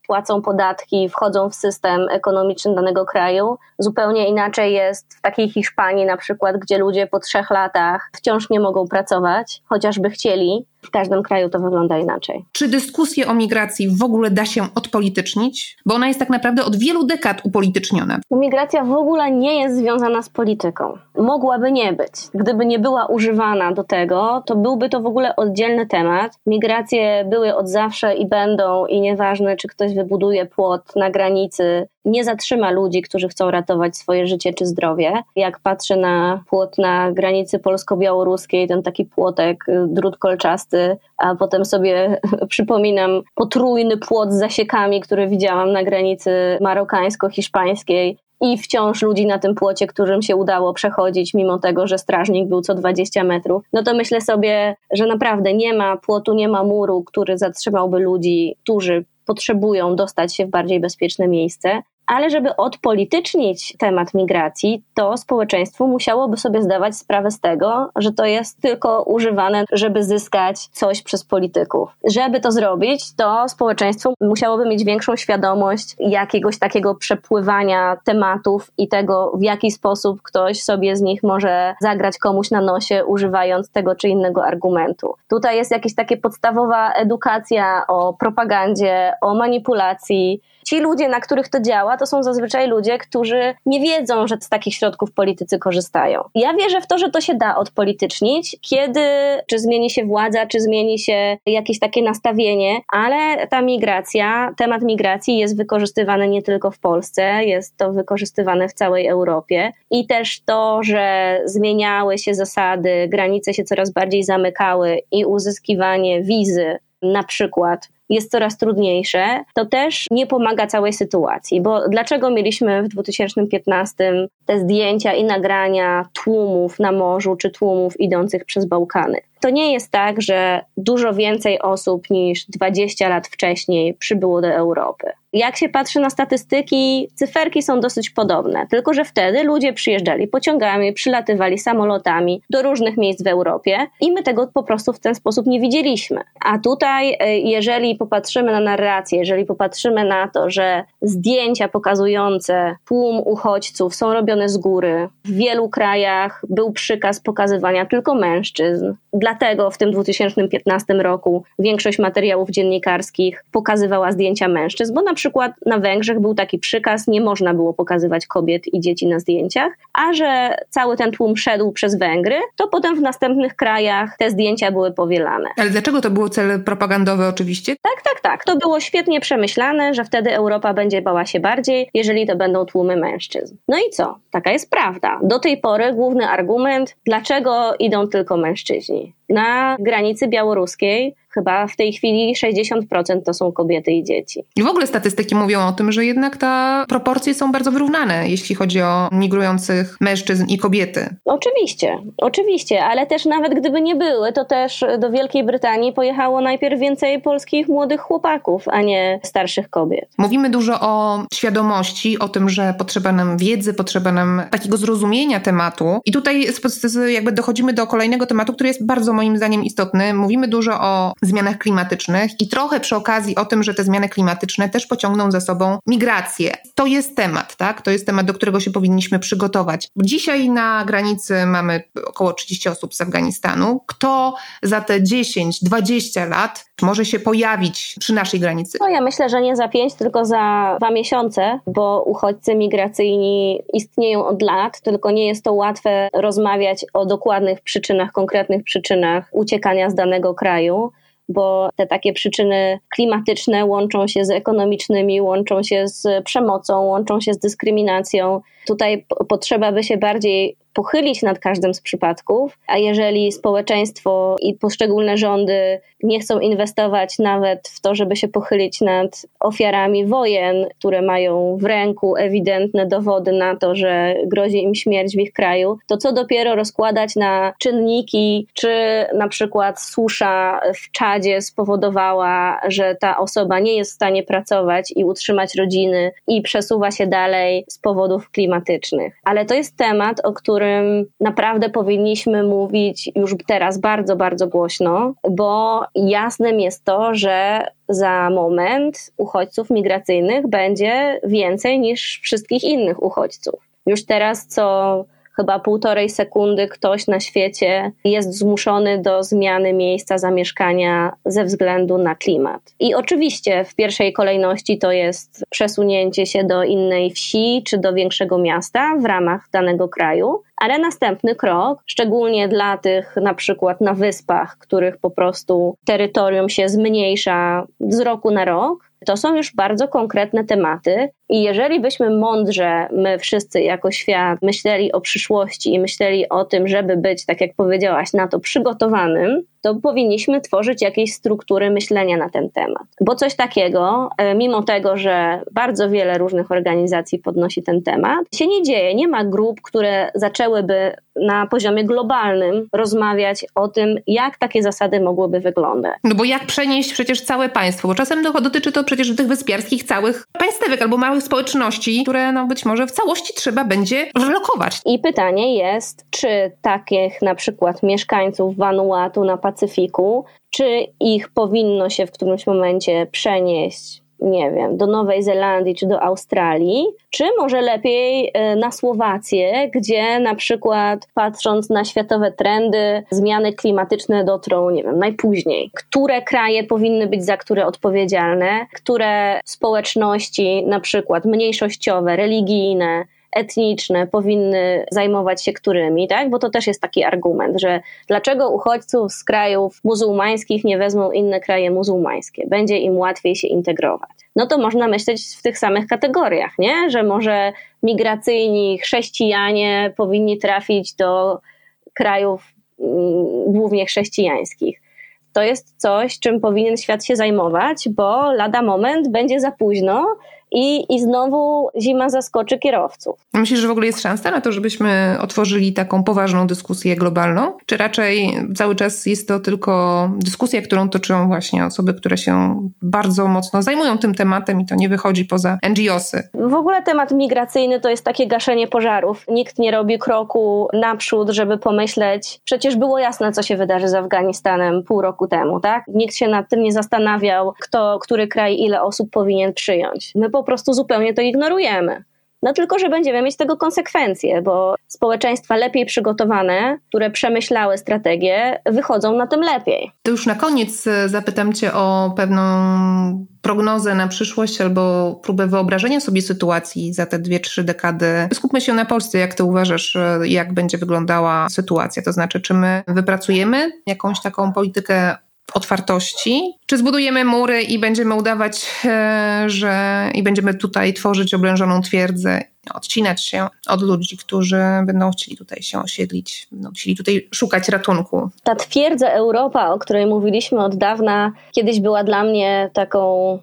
płacą podatki, wchodzą w system ekonomiczny danego kraju. Zupełnie inaczej jest w takiej Hiszpanii na przykład, gdzie ludzie po trzech latach wciąż nie mogą pracować, chociażby chcieli, w każdym kraju to wygląda inaczej. Czy dyskusję o migracji w ogóle da się odpolitycznić? Bo ona jest tak naprawdę od wielu dekad upolityczniona. Migracja w ogóle nie jest związana z polityką. Mogłaby nie być. Gdyby nie była używana do tego, to byłby to w ogóle oddzielny temat. Migracje były od zawsze i będą, i nieważne, czy ktoś wybuduje płot na granicy, nie zatrzyma ludzi, którzy chcą ratować swoje życie czy zdrowie. Jak patrzę na płot na granicy polsko-białoruskiej, ten taki płotek, y, drut kolczasty, a potem sobie (laughs) przypominam potrójny płot z zasiekami, który widziałam na granicy marokańsko-hiszpańskiej, i wciąż ludzi na tym płocie, którym się udało przechodzić, mimo tego, że strażnik był co 20 metrów, no to myślę sobie, że naprawdę nie ma płotu, nie ma muru, który zatrzymałby ludzi, którzy potrzebują dostać się w bardziej bezpieczne miejsce. Ale żeby odpolitycznić temat migracji, to społeczeństwo musiałoby sobie zdawać sprawę z tego, że to jest tylko używane, żeby zyskać coś przez polityków. Żeby to zrobić, to społeczeństwo musiałoby mieć większą świadomość jakiegoś takiego przepływania tematów i tego, w jaki sposób ktoś sobie z nich może zagrać komuś na nosie, używając tego czy innego argumentu. Tutaj jest jakaś taka podstawowa edukacja o propagandzie, o manipulacji, ci ludzie, na których to działa, to są zazwyczaj ludzie, którzy nie wiedzą, że z takich środków politycy korzystają. Ja wierzę w to, że to się da odpolitycznić, kiedy czy zmieni się władza, czy zmieni się jakieś takie nastawienie, ale ta migracja, temat migracji jest wykorzystywany nie tylko w Polsce, jest to wykorzystywane w całej Europie i też to, że zmieniały się zasady, granice się coraz bardziej zamykały i uzyskiwanie wizy na przykład jest coraz trudniejsze, to też nie pomaga całej sytuacji. Bo dlaczego mieliśmy w 2015 te zdjęcia i nagrania tłumów na morzu czy tłumów idących przez Bałkany? To nie jest tak, że dużo więcej osób niż 20 lat wcześniej przybyło do Europy. Jak się patrzy na statystyki, cyferki są dosyć podobne, tylko że wtedy ludzie przyjeżdżali pociągami, przylatywali samolotami do różnych miejsc w Europie i my tego po prostu w ten sposób nie widzieliśmy. A tutaj, e, jeżeli popatrzymy na narrację, jeżeli popatrzymy na to, że zdjęcia pokazujące tłum uchodźców są robione z góry, w wielu krajach był przykaz pokazywania tylko mężczyzn. Dlatego w tym 2015 roku większość materiałów dziennikarskich pokazywała zdjęcia mężczyzn, bo na przykład na Węgrzech był taki przykaz, nie można było pokazywać kobiet i dzieci na zdjęciach, a że cały ten tłum szedł przez Węgry, to potem w następnych krajach te zdjęcia były powielane. Ale dlaczego to było cel propagandowy oczywiście? Tak, tak, tak. To było świetnie przemyślane, że wtedy Europa będzie bała się bardziej, jeżeli to będą tłumy mężczyzn. No i co? Taka jest prawda. Do tej pory główny argument, dlaczego idą tylko mężczyźni. Na granicy białoruskiej chyba w tej chwili 60% to są kobiety i dzieci. I w ogóle statystyki mówią o tym, że jednak te proporcje są bardzo wyrównane, jeśli chodzi o migrujących mężczyzn i kobiety. Oczywiście, oczywiście, ale też nawet gdyby nie były, to też do Wielkiej Brytanii pojechało najpierw więcej polskich młodych chłopaków, a nie starszych kobiet. Mówimy dużo o świadomości, o tym, że potrzeba nam wiedzy, potrzeba nam takiego zrozumienia tematu. I tutaj jakby dochodzimy do kolejnego tematu, który jest bardzo moim zdaniem istotny. Mówimy dużo o zmianach klimatycznych i trochę przy okazji o tym, że te zmiany klimatyczne też pociągną za sobą migrację. To jest temat, tak? To jest temat, do którego się powinniśmy przygotować. Dzisiaj na granicy mamy około 30 osób z Afganistanu. Kto za te 10-20 lat może się pojawić przy naszej granicy? No ja myślę, że nie za pięć, tylko za dwa miesiące, bo uchodźcy migracyjni istnieją od lat, tylko nie jest to łatwe rozmawiać o dokładnych przyczynach, konkretnych przyczynach uciekania z danego kraju bo te takie przyczyny klimatyczne łączą się z ekonomicznymi, łączą się z przemocą, łączą się z dyskryminacją. Tutaj potrzeba by się bardziej pochylić nad każdym z przypadków, a jeżeli społeczeństwo i poszczególne rządy nie chcą inwestować nawet w to, żeby się pochylić nad ofiarami wojen, które mają w ręku ewidentne dowody na to, że grozi im śmierć w ich kraju, to co dopiero rozkładać na czynniki, czy na przykład susza w Czadzie spowodowała, że ta osoba nie jest w stanie pracować i utrzymać rodziny i przesuwa się dalej z powodów klimatycznych. Ale to jest temat, o którym naprawdę powinniśmy mówić już teraz bardzo, bardzo głośno, bo jasnym jest to, że za moment uchodźców migracyjnych będzie więcej niż wszystkich innych uchodźców. Już teraz co chyba półtorej sekundy ktoś na świecie jest zmuszony do zmiany miejsca zamieszkania ze względu na klimat. I oczywiście w pierwszej kolejności to jest przesunięcie się do innej wsi czy do większego miasta w ramach danego kraju, ale następny krok, szczególnie dla tych na przykład na wyspach, których po prostu terytorium się zmniejsza z roku na rok, to są już bardzo konkretne tematy i jeżeli byśmy mądrze, my wszyscy jako świat, myśleli o przyszłości i myśleli o tym, żeby być, tak jak powiedziałaś, na to przygotowanym, to powinniśmy tworzyć jakieś struktury myślenia na ten temat. Bo coś takiego, e, mimo tego, że bardzo wiele różnych organizacji podnosi ten temat, się nie dzieje. Nie ma grup, które zaczęłyby na poziomie globalnym rozmawiać o tym, jak takie zasady mogłyby wyglądać. No bo jak przenieść przecież całe państwo? Bo czasem dotyczy to przecież tych wyspiarskich całych państwek albo małych społeczności, które no być może w całości trzeba będzie relokować. I pytanie jest, czy takich na przykład mieszkańców Vanuatu na Pacyfiku, czy ich powinno się w którymś momencie przenieść nie wiem, do Nowej Zelandii czy do Australii, czy może lepiej e, na Słowację, gdzie na przykład patrząc na światowe trendy, zmiany klimatyczne dotrą, nie wiem, najpóźniej. Które kraje powinny być za które odpowiedzialne, które społeczności, na przykład mniejszościowe, religijne, etniczne powinny zajmować się którymi, tak? Bo to też jest taki argument, że dlaczego uchodźców z krajów muzułmańskich nie wezmą inne kraje muzułmańskie? Będzie im łatwiej się integrować. No to można myśleć w tych samych kategoriach, nie? Że może migracyjni chrześcijanie powinni trafić do krajów mm, głównie chrześcijańskich to jest coś, czym powinien świat się zajmować, bo lada moment będzie za późno i, i znowu zima zaskoczy kierowców. Myślisz, że w ogóle jest szansa na to, żebyśmy otworzyli taką poważną dyskusję globalną? Czy raczej cały czas jest to tylko dyskusja, którą toczą właśnie osoby, które się bardzo mocno zajmują tym tematem i to nie wychodzi poza NGOsy? W ogóle temat migracyjny to jest takie gaszenie pożarów. Nikt nie robi kroku naprzód, żeby pomyśleć, przecież było jasne, co się wydarzy z Afganistanem pół roku temu, tak? Nikt się nad tym nie zastanawiał, kto, który kraj ile osób powinien przyjąć. My po prostu zupełnie to ignorujemy. No tylko, że będziemy mieć tego konsekwencje, bo społeczeństwa lepiej przygotowane, które przemyślały strategię, wychodzą na tym lepiej. To już na koniec e, zapytam Cię o pewną prognozę na przyszłość albo próbę wyobrażenia sobie sytuacji za te dwie, trzy dekady. Skupmy się na Polsce. Jak Ty uważasz, e, jak będzie wyglądała sytuacja? To znaczy, czy my wypracujemy jakąś taką politykę otwartości? Czy zbudujemy mury i będziemy udawać, e, że i będziemy tutaj tworzyć oblężoną twierdzę, odcinać się od ludzi, którzy będą chcieli tutaj się osiedlić, będą chcieli tutaj szukać ratunku? Ta twierdza Europa, o której mówiliśmy od dawna, kiedyś była dla mnie taką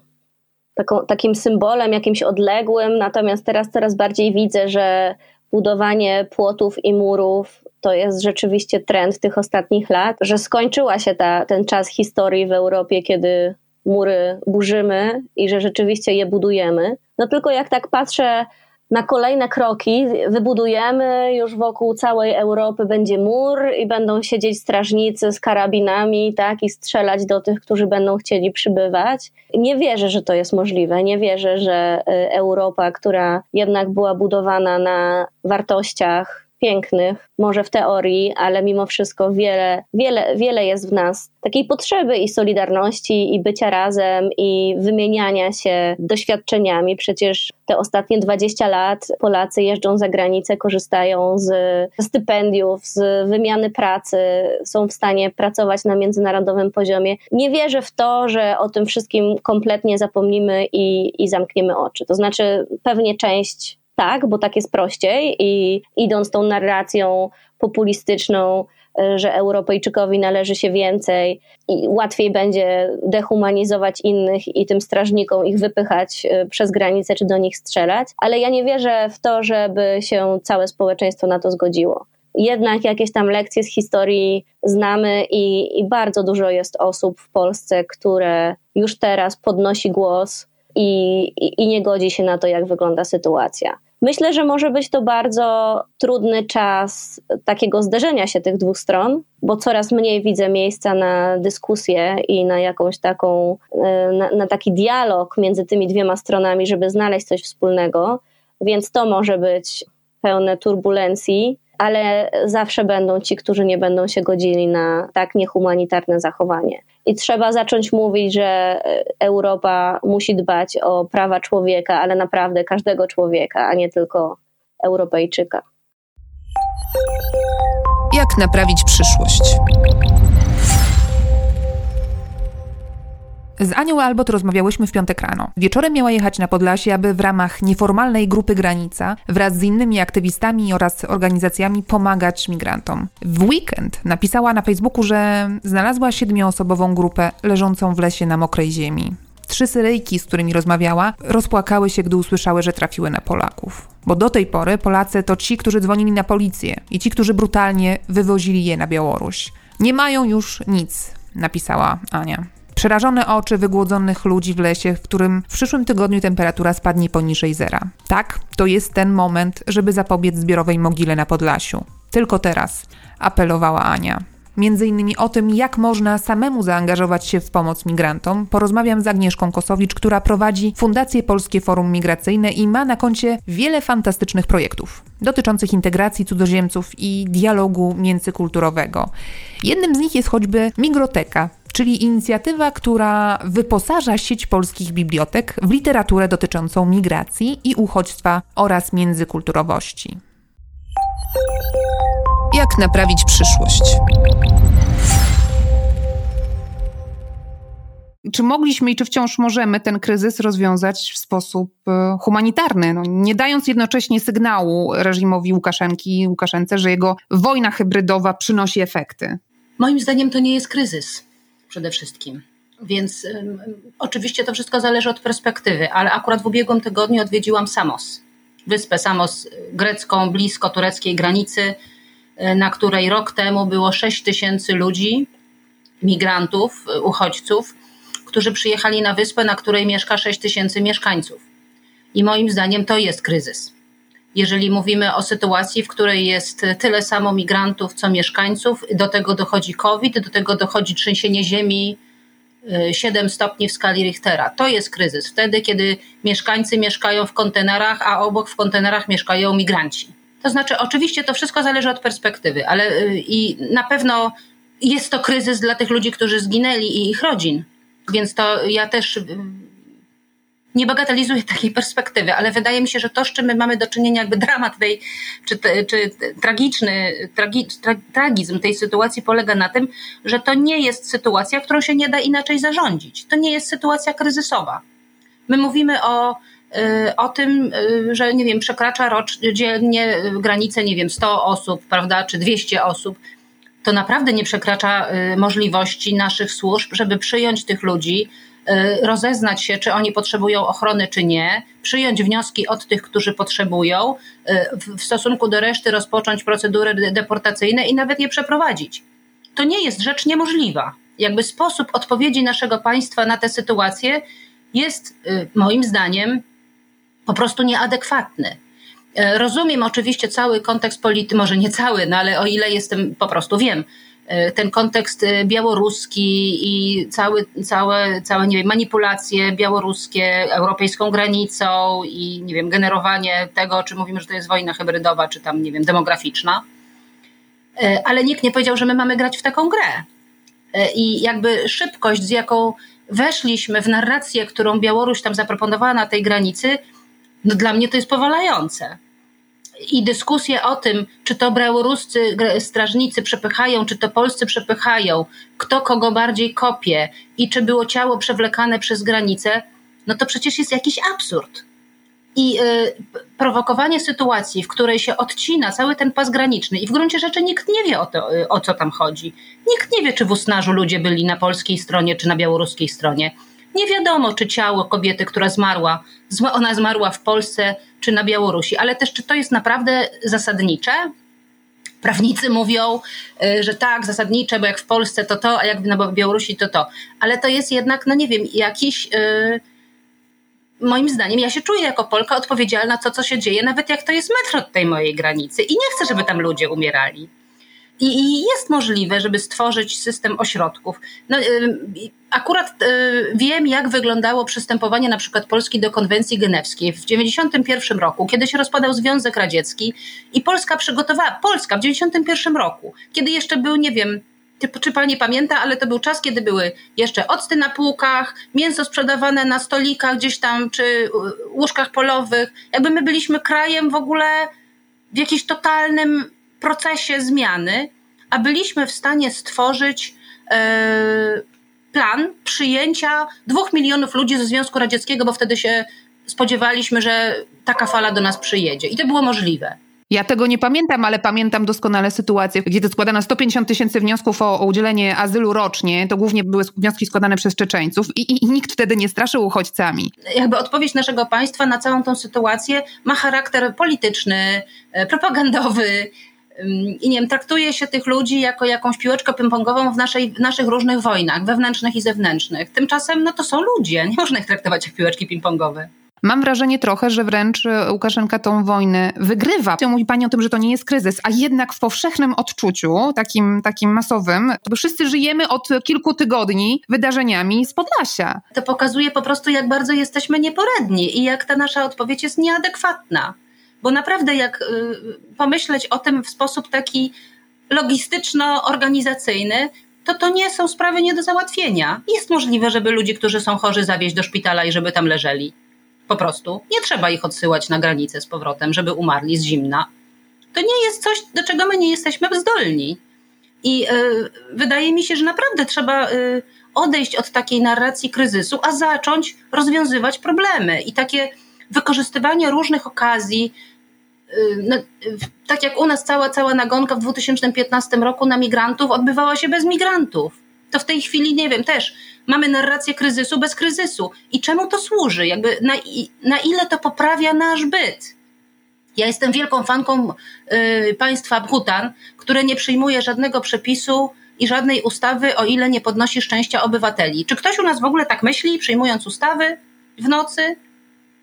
Taką, takim symbolem jakimś odległym, natomiast teraz coraz bardziej widzę, że budowanie płotów i murów to jest rzeczywiście trend tych ostatnich lat, że skończyła się ta, ten czas historii w Europie, kiedy mury burzymy i że rzeczywiście je budujemy. No tylko jak tak patrzę na kolejne kroki, wybudujemy już wokół całej Europy będzie mur i będą siedzieć strażnicy z karabinami, tak, i strzelać do tych, którzy będą chcieli przybywać. Nie wierzę, że to jest możliwe. Nie wierzę, że y, Europa, która jednak była budowana na wartościach pięknych, może w teorii, ale mimo wszystko wiele, wiele, wiele jest w nas takiej potrzeby i solidarności, i bycia razem, i wymieniania się doświadczeniami. Przecież te ostatnie 20 lat Polacy jeżdżą za granicę, korzystają z stypendiów, z wymiany pracy, są w stanie pracować na międzynarodowym poziomie. Nie wierzę w to, że o tym wszystkim kompletnie zapomnimy i, i zamkniemy oczy. To znaczy, pewnie część tak, bo tak jest prościej i idąc tą narracją populistyczną, e, że Europejczykowi należy się więcej i łatwiej będzie dehumanizować innych i tym strażnikom ich wypychać e, przez granicę czy do nich strzelać, ale ja nie wierzę w to, żeby się całe społeczeństwo na to zgodziło. Jednak jakieś tam lekcje z historii znamy i, i bardzo dużo jest osób w Polsce, które już teraz podnosi głos i, i, i nie godzi się na to, jak wygląda sytuacja. Myślę, że może być to bardzo trudny czas takiego zderzenia się tych dwóch stron, bo coraz mniej widzę miejsca na dyskusję i na jakąś taką, e, na, na taki dialog między tymi dwiema stronami, żeby znaleźć coś wspólnego, więc to może być pełne turbulencji, ale zawsze będą ci, którzy nie będą się godzili na tak niehumanitarne zachowanie. I trzeba zacząć mówić, że e, Europa musi dbać o prawa człowieka, ale naprawdę każdego człowieka, a nie tylko Europejczyka. Jak naprawić przyszłość? Z Anią Albot rozmawiałyśmy w piątek rano. Wieczorem miała jechać na Podlasie, aby w ramach nieformalnej grupy Granica wraz z innymi aktywistami oraz organizacjami pomagać migrantom. W weekend napisała na Facebooku, że znalazła siedmioosobową grupę leżącą w lesie na mokrej ziemi. Trzy Syryjki, z którymi rozmawiała, rozpłakały się, gdy usłyszały, że trafiły na Polaków. Bo do tej pory Polacy to ci, którzy dzwonili na policję i ci, którzy brutalnie wywozili je na Białoruś. Nie mają już nic, napisała Ania. Przerażone oczy wygłodzonych ludzi w lesie, w którym w przyszłym tygodniu temperatura spadnie poniżej zera. Tak, to jest ten moment, żeby zapobiec zbiorowej mogile na Podlasiu. Tylko teraz, apelowała Ania. Między innymi o tym, jak można samemu zaangażować się w pomoc migrantom, porozmawiam z Agnieszką Kosowicz, która prowadzi Fundację Polskie Forum Migracyjne i ma na koncie wiele fantastycznych projektów dotyczących integracji cudzoziemców i dialogu międzykulturowego. Jednym z nich jest choćby Migroteka, czyli inicjatywa, która wyposaża sieć polskich bibliotek w literaturę dotyczącą migracji i uchodźstwa oraz międzykulturowości. Jak naprawić przyszłość? Czy mogliśmy i czy wciąż możemy ten kryzys rozwiązać w sposób e, humanitarny, no, nie dając jednocześnie sygnału reżimowi Łukaszenki Łukaszence, że jego wojna hybrydowa przynosi efekty? Moim zdaniem to nie jest kryzys przede wszystkim. Więc um, oczywiście to wszystko zależy od perspektywy, ale akurat w ubiegłym tygodniu odwiedziłam Samos, wyspę Samos grecką, blisko tureckiej granicy, e, na której rok temu było 6 tysięcy ludzi, migrantów, e, uchodźców, którzy przyjechali na wyspę, na której mieszka 6 tysięcy mieszkańców. I moim zdaniem to jest kryzys. Jeżeli mówimy o sytuacji, w której jest tyle samo migrantów, co mieszkańców, do tego dochodzi COVID, do tego dochodzi trzęsienie ziemi 7 y, stopni w skali Richtera. To jest kryzys. Wtedy, kiedy mieszkańcy mieszkają w kontenerach, a obok w kontenerach mieszkają migranci. To znaczy, oczywiście to wszystko zależy od perspektywy, ale y, i na pewno jest to kryzys dla tych ludzi, którzy zginęli i ich rodzin. Więc to ja też y, nie bagatelizuję takiej perspektywy, ale wydaje mi się, że to, z czym my mamy do czynienia, jakby dramat tej, czy, czy tragiczny, tragi, tra, tragizm tej sytuacji polega na tym, że to nie jest sytuacja, którą się nie da inaczej zarządzić. To nie jest sytuacja kryzysowa. My mówimy o, y, o tym, y, że nie wiem, przekracza rocz, dziennie granicę, nie wiem, 100 osób, prawda, czy 200 osób. To naprawdę nie przekracza y, możliwości naszych służb, żeby przyjąć tych ludzi, Y, rozeznać się, czy oni potrzebują ochrony, czy nie, przyjąć wnioski od tych, którzy potrzebują, y, w stosunku do reszty rozpocząć procedury deportacyjne i nawet je przeprowadzić. To nie jest rzecz niemożliwa. Jakby sposób odpowiedzi naszego państwa na tę sytuację jest y, moim zdaniem po prostu nieadekwatny. Rozumiem oczywiście cały kontekst polityczny, może nie cały, no ale o ile jestem, po prostu wiem, ten kontekst białoruski i cały, całe, całe nie wiem, manipulacje białoruskie europejską granicą i nie wiem, generowanie tego, czy mówimy, że to jest wojna hybrydowa, czy tam, nie wiem, demograficzna. Ale nikt nie powiedział, że my mamy grać w taką grę. I jakby szybkość, z jaką weszliśmy w narrację, którą Białoruś tam zaproponowała na tej granicy, no dla mnie to jest powalające. I dyskusje o tym, czy to białoruscy strażnicy przepychają, czy to polscy przepychają, kto kogo bardziej kopie i czy było ciało przewlekane przez granicę, no to przecież jest jakiś absurd. I y, prowokowanie sytuacji, w której się odcina cały ten pas graniczny i w gruncie rzeczy nikt nie wie o, to, y, o co tam chodzi. Nikt nie wie, czy w Usnarzu ludzie byli na polskiej stronie, czy na białoruskiej stronie. Nie wiadomo, czy ciało kobiety, która zmarła, ona zmarła w Polsce czy na Białorusi, ale też czy to jest naprawdę zasadnicze? Prawnicy mówią, y, że tak, zasadnicze, bo jak w Polsce to to, a jak na Białorusi to to. Ale to jest jednak, no nie wiem, jakiś. Yy, moim zdaniem, ja się czuję jako Polka odpowiedzialna za to, co się dzieje, nawet jak to jest metr od tej mojej granicy. I nie chcę, żeby tam ludzie umierali. I, jest możliwe, żeby stworzyć system ośrodków. No, akurat wiem, jak wyglądało przystępowanie na przykład Polski do konwencji genewskiej w 1991 roku, kiedy się rozpadał Związek Radziecki i Polska przygotowała, Polska w 1991 roku, kiedy jeszcze był, nie wiem, czy pani pamięta, ale to był czas, kiedy były jeszcze octy na półkach, mięso sprzedawane na stolikach gdzieś tam, czy łóżkach polowych. Jakby my byliśmy krajem w ogóle w jakimś totalnym procesie zmiany, a byliśmy w stanie stworzyć e, plan przyjęcia dwóch milionów ludzi ze Związku Radzieckiego, bo wtedy się spodziewaliśmy, że taka fala do nas przyjedzie. I to było możliwe. Ja tego nie pamiętam, ale pamiętam doskonale sytuację, gdzie to składano 150 tysięcy wniosków o, o, udzielenie azylu rocznie. To głównie były wnioski składane przez Czeczeńców i, i, i, nikt wtedy nie straszył uchodźcami. Jakby odpowiedź naszego państwa na całą tą sytuację ma charakter polityczny, e, propagandowy. I nie wiem, traktuje się tych ludzi jako jakąś piłeczkę ping-pongową w, naszej, w naszych różnych wojnach, wewnętrznych i zewnętrznych. Tymczasem no to są ludzie, nie można ich traktować jak piłeczki ping-pongowe. Mam wrażenie trochę, że wręcz e, Łukaszenka tą wojnę wygrywa. Mówi pani o tym, że to nie jest kryzys, a jednak w powszechnym odczuciu, takim, takim masowym, to wszyscy żyjemy od kilku tygodni wydarzeniami z Podlasia. To pokazuje po prostu, jak bardzo jesteśmy nieporadni i jak ta nasza odpowiedź jest nieadekwatna. Bo naprawdę, jak y, pomyśleć o tym w sposób taki logistyczno-organizacyjny, to to nie są sprawy nie do załatwienia. Jest możliwe, żeby ludzi, którzy są chorzy, zawieźć do szpitala i żeby tam leżeli. Po prostu. Nie trzeba ich odsyłać na granicę z powrotem, żeby umarli z zimna. To nie jest coś, do czego my nie jesteśmy zdolni. I y, wydaje mi się, że naprawdę trzeba y, odejść od takiej narracji kryzysu, a zacząć rozwiązywać problemy. I takie wykorzystywanie różnych okazji, tak jak u nas cała, cała nagonka w 2015 roku na migrantów odbywała się bez migrantów. To w tej chwili, nie wiem, też mamy narrację kryzysu bez kryzysu. I czemu to służy? Jakby na, na ile to poprawia nasz byt? Ja jestem wielką fanką y, państwa Bhutan, które nie przyjmuje żadnego przepisu i żadnej ustawy, o ile nie podnosi szczęścia obywateli. Czy ktoś u nas w ogóle tak myśli, przyjmując ustawy w nocy?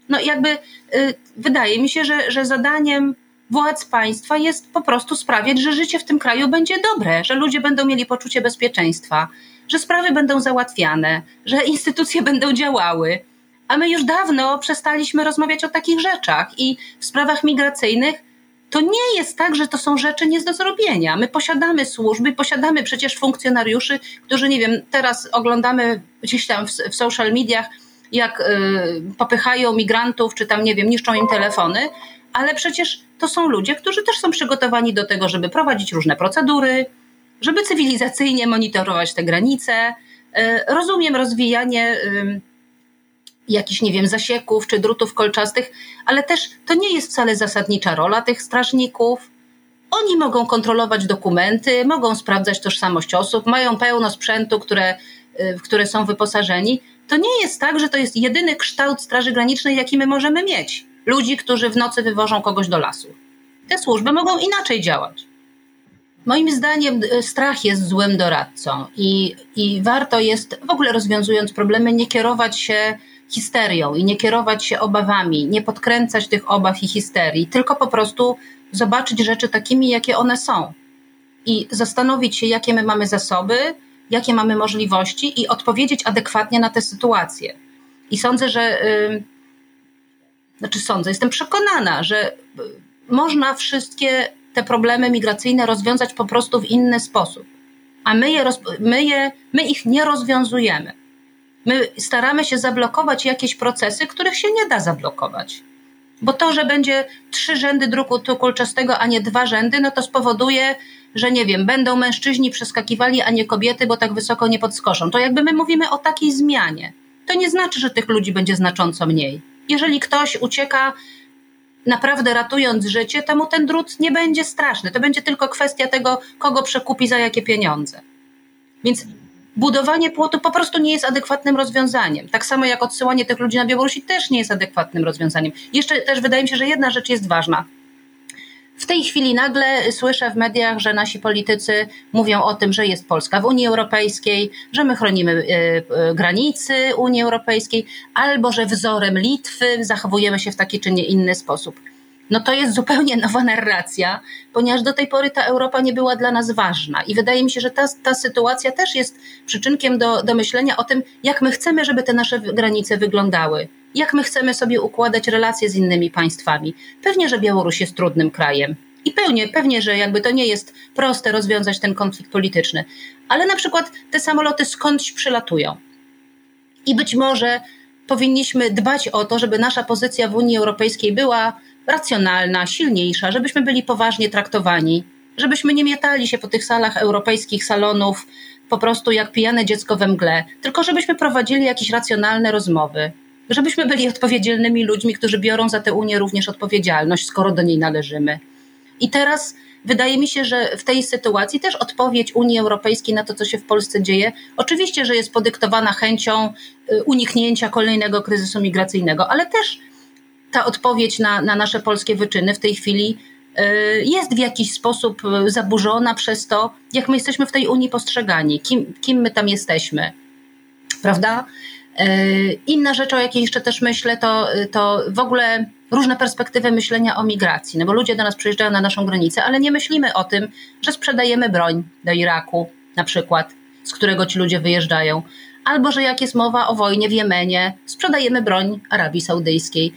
No jakby y, wydaje mi się, że, że zadaniem władz państwa jest po prostu sprawiać, że życie w tym kraju będzie dobre, że ludzie będą mieli poczucie bezpieczeństwa, że sprawy będą załatwiane, że instytucje będą działały. A my już dawno przestaliśmy rozmawiać o takich rzeczach i w sprawach migracyjnych to nie jest tak, że to są rzeczy nie do zrobienia. My posiadamy służby, posiadamy przecież funkcjonariuszy, którzy, nie wiem, teraz oglądamy gdzieś tam w, w social mediach, jak y, popychają migrantów, czy tam, nie wiem, niszczą im telefony, ale przecież to są ludzie, którzy też są przygotowani do tego, żeby prowadzić różne procedury, żeby cywilizacyjnie monitorować te granice. E, rozumiem rozwijanie jakichś, nie wiem, zasieków czy drutów kolczastych, ale też to nie jest wcale zasadnicza rola tych strażników. Oni mogą kontrolować dokumenty, mogą sprawdzać tożsamość osób, mają pełno sprzętu, które, y, w które są wyposażeni. To nie jest tak, że to jest jedyny kształt Straży Granicznej, jaki my możemy mieć. Ludzi, którzy w nocy wywożą kogoś do lasu. Te służby mogą inaczej działać. Moim zdaniem y, strach jest złym doradcą i, i warto jest, w ogóle rozwiązując problemy, nie kierować się histerią i nie kierować się obawami, nie podkręcać tych obaw i histerii, tylko po prostu zobaczyć rzeczy takimi, jakie one są. i zastanowić się, jakie my mamy zasoby, jakie mamy możliwości i odpowiedzieć adekwatnie na tę sytuację. I sądzę, że. Znaczy, sądzę, jestem przekonana, że y, można wszystkie te problemy migracyjne rozwiązać po prostu w inny sposób. A my, je, my, je, my ich nie rozwiązujemy. My staramy się zablokować jakieś procesy, których się nie da zablokować. Bo to, że będzie trzy rzędy druku kulczastego, a nie dwa rzędy, no to spowoduje, że nie wiem, będą mężczyźni przeskakiwali, a nie kobiety, bo tak wysoko nie podskoczą. To jakby my mówimy o takiej zmianie. To nie znaczy, że tych ludzi będzie znacząco mniej. Jeżeli ktoś ucieka naprawdę ratując życie, temu ten drut nie będzie straszny. To będzie tylko kwestia tego, kogo przekupi za jakie pieniądze. Więc budowanie płotu po prostu nie jest adekwatnym rozwiązaniem. Tak samo jak odsyłanie tych ludzi na Białorusi też nie jest adekwatnym rozwiązaniem. Jeszcze też wydaje mi się, że jedna rzecz jest ważna. W tej chwili nagle słyszę w mediach, że nasi politycy mówią o tym, że jest Polska w Unii Europejskiej, że my chronimy y, y, granicy Unii Europejskiej, albo że wzorem Litwy zachowujemy się w taki czy nie inny sposób no to jest zupełnie nowa narracja, ponieważ do tej pory ta Europa nie była dla nas ważna. I wydaje mi się, że ta, ta sytuacja też jest przyczynkiem do, do myślenia o tym, jak my chcemy, żeby te nasze granice wyglądały. Jak my chcemy sobie układać relacje z innymi państwami. Pewnie, że Białoruś jest trudnym krajem. I pewnie, pewnie, że jakby to nie jest proste rozwiązać ten konflikt polityczny. Ale na przykład te samoloty skądś przylatują. I być może powinniśmy dbać o to, żeby nasza pozycja w Unii Europejskiej była racjonalna, silniejsza, żebyśmy byli poważnie traktowani, żebyśmy nie mietali się po tych salach europejskich salonów po prostu jak pijane dziecko we mgle, tylko żebyśmy prowadzili jakieś racjonalne rozmowy, żebyśmy byli odpowiedzialnymi ludźmi, którzy biorą za tę Unię również odpowiedzialność, skoro do niej należymy. I teraz wydaje mi się, że w tej sytuacji też odpowiedź Unii Europejskiej na to, co się w Polsce dzieje, oczywiście, że jest podyktowana chęcią y, uniknięcia kolejnego kryzysu migracyjnego, ale też ta odpowiedź na, na nasze polskie wyczyny w tej chwili y, jest w jakiś sposób y, zaburzona przez to, jak my jesteśmy w tej Unii postrzegani, kim, kim my tam jesteśmy. Prawda? Y, inna rzecz, o jakiej jeszcze też myślę, to, to w ogóle różne perspektywy myślenia o migracji. No bo ludzie do nas przyjeżdżają na naszą granicę, ale nie myślimy o tym, że sprzedajemy broń do Iraku, na przykład, z którego ci ludzie wyjeżdżają. Albo że jak jest mowa o wojnie w Jemenie, sprzedajemy broń Arabii Saudyjskiej.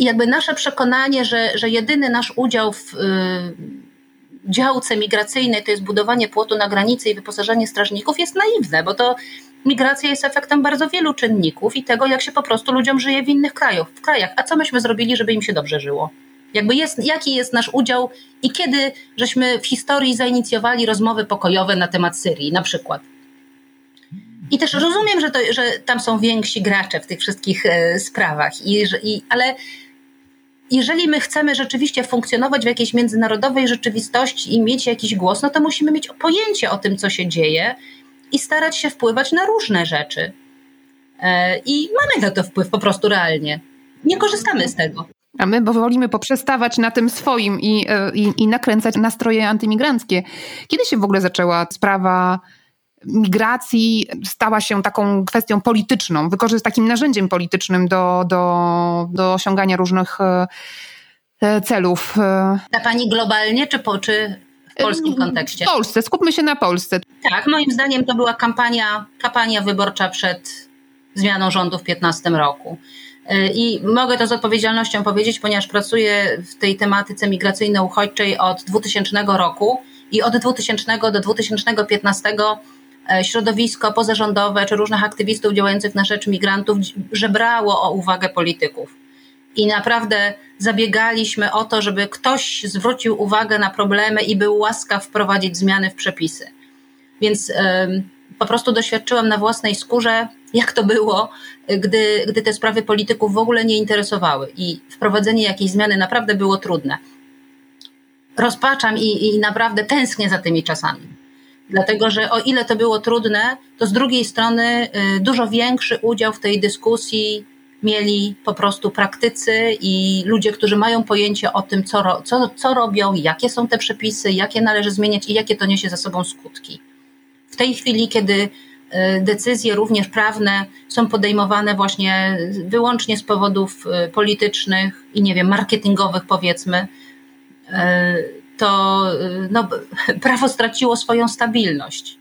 I jakby nasze przekonanie, że, że jedyny nasz udział w y, działce migracyjnej to jest budowanie płotu na granicy i wyposażenie strażników jest naiwne, bo to migracja jest efektem bardzo wielu czynników i tego, jak się po prostu ludziom żyje w innych krajach. W krajach. A co myśmy zrobili, żeby im się dobrze żyło? Jakby jest, jaki jest nasz udział i kiedy żeśmy w historii zainicjowali rozmowy pokojowe na temat Syrii, na przykład. I też rozumiem, że, to, że tam są więksi gracze w tych wszystkich e, sprawach, i, i, ale jeżeli my chcemy rzeczywiście funkcjonować w jakiejś międzynarodowej rzeczywistości i mieć jakiś głos, no to musimy mieć pojęcie o tym, co się dzieje i starać się wpływać na różne rzeczy. E, I mamy na to wpływ po prostu realnie. Nie korzystamy z tego. A my bo wolimy poprzestawać na tym swoim i, e, i, i nakręcać nastroje antymigranckie. Kiedy się w ogóle zaczęła sprawa migracji stała się taką kwestią polityczną, wykorzystać takim narzędziem politycznym do, do, do osiągania różnych e, e, celów. Na pani globalnie czy, po, czy w polskim kontekście? W Polsce, skupmy się na Polsce. Tak, moim zdaniem to była kampania, kampania wyborcza przed zmianą rządu w 2015 roku. E, I mogę to z odpowiedzialnością powiedzieć, ponieważ pracuję w tej tematyce migracyjno-uchodźczej od 2000 roku i od 2000 do 2015 E, środowisko pozarządowe czy różnych aktywistów działających na rzecz migrantów żebrało o uwagę polityków. I naprawdę zabiegaliśmy o to, żeby ktoś zwrócił uwagę na problemy i był łaskaw wprowadzić zmiany w przepisy. Więc po prostu doświadczyłam na własnej skórze, jak to było, gdy, gdy te sprawy polityków w ogóle nie interesowały i wprowadzenie jakiejś zmiany naprawdę było trudne. Rozpaczam i, i naprawdę tęsknię za tymi czasami. Dlatego, że o ile to było trudne, to z drugiej strony y, dużo większy udział w tej dyskusji mieli po prostu praktycy i ludzie, którzy mają pojęcie o tym, co, co, co robią, jakie są te przepisy, jakie należy zmieniać i jakie to niesie za sobą skutki. W tej chwili, kiedy y, decyzje również prawne są podejmowane właśnie wyłącznie z powodów y, politycznych i nie wiem, marketingowych powiedzmy, to no, (laughs) prawo straciło swoją stabilność.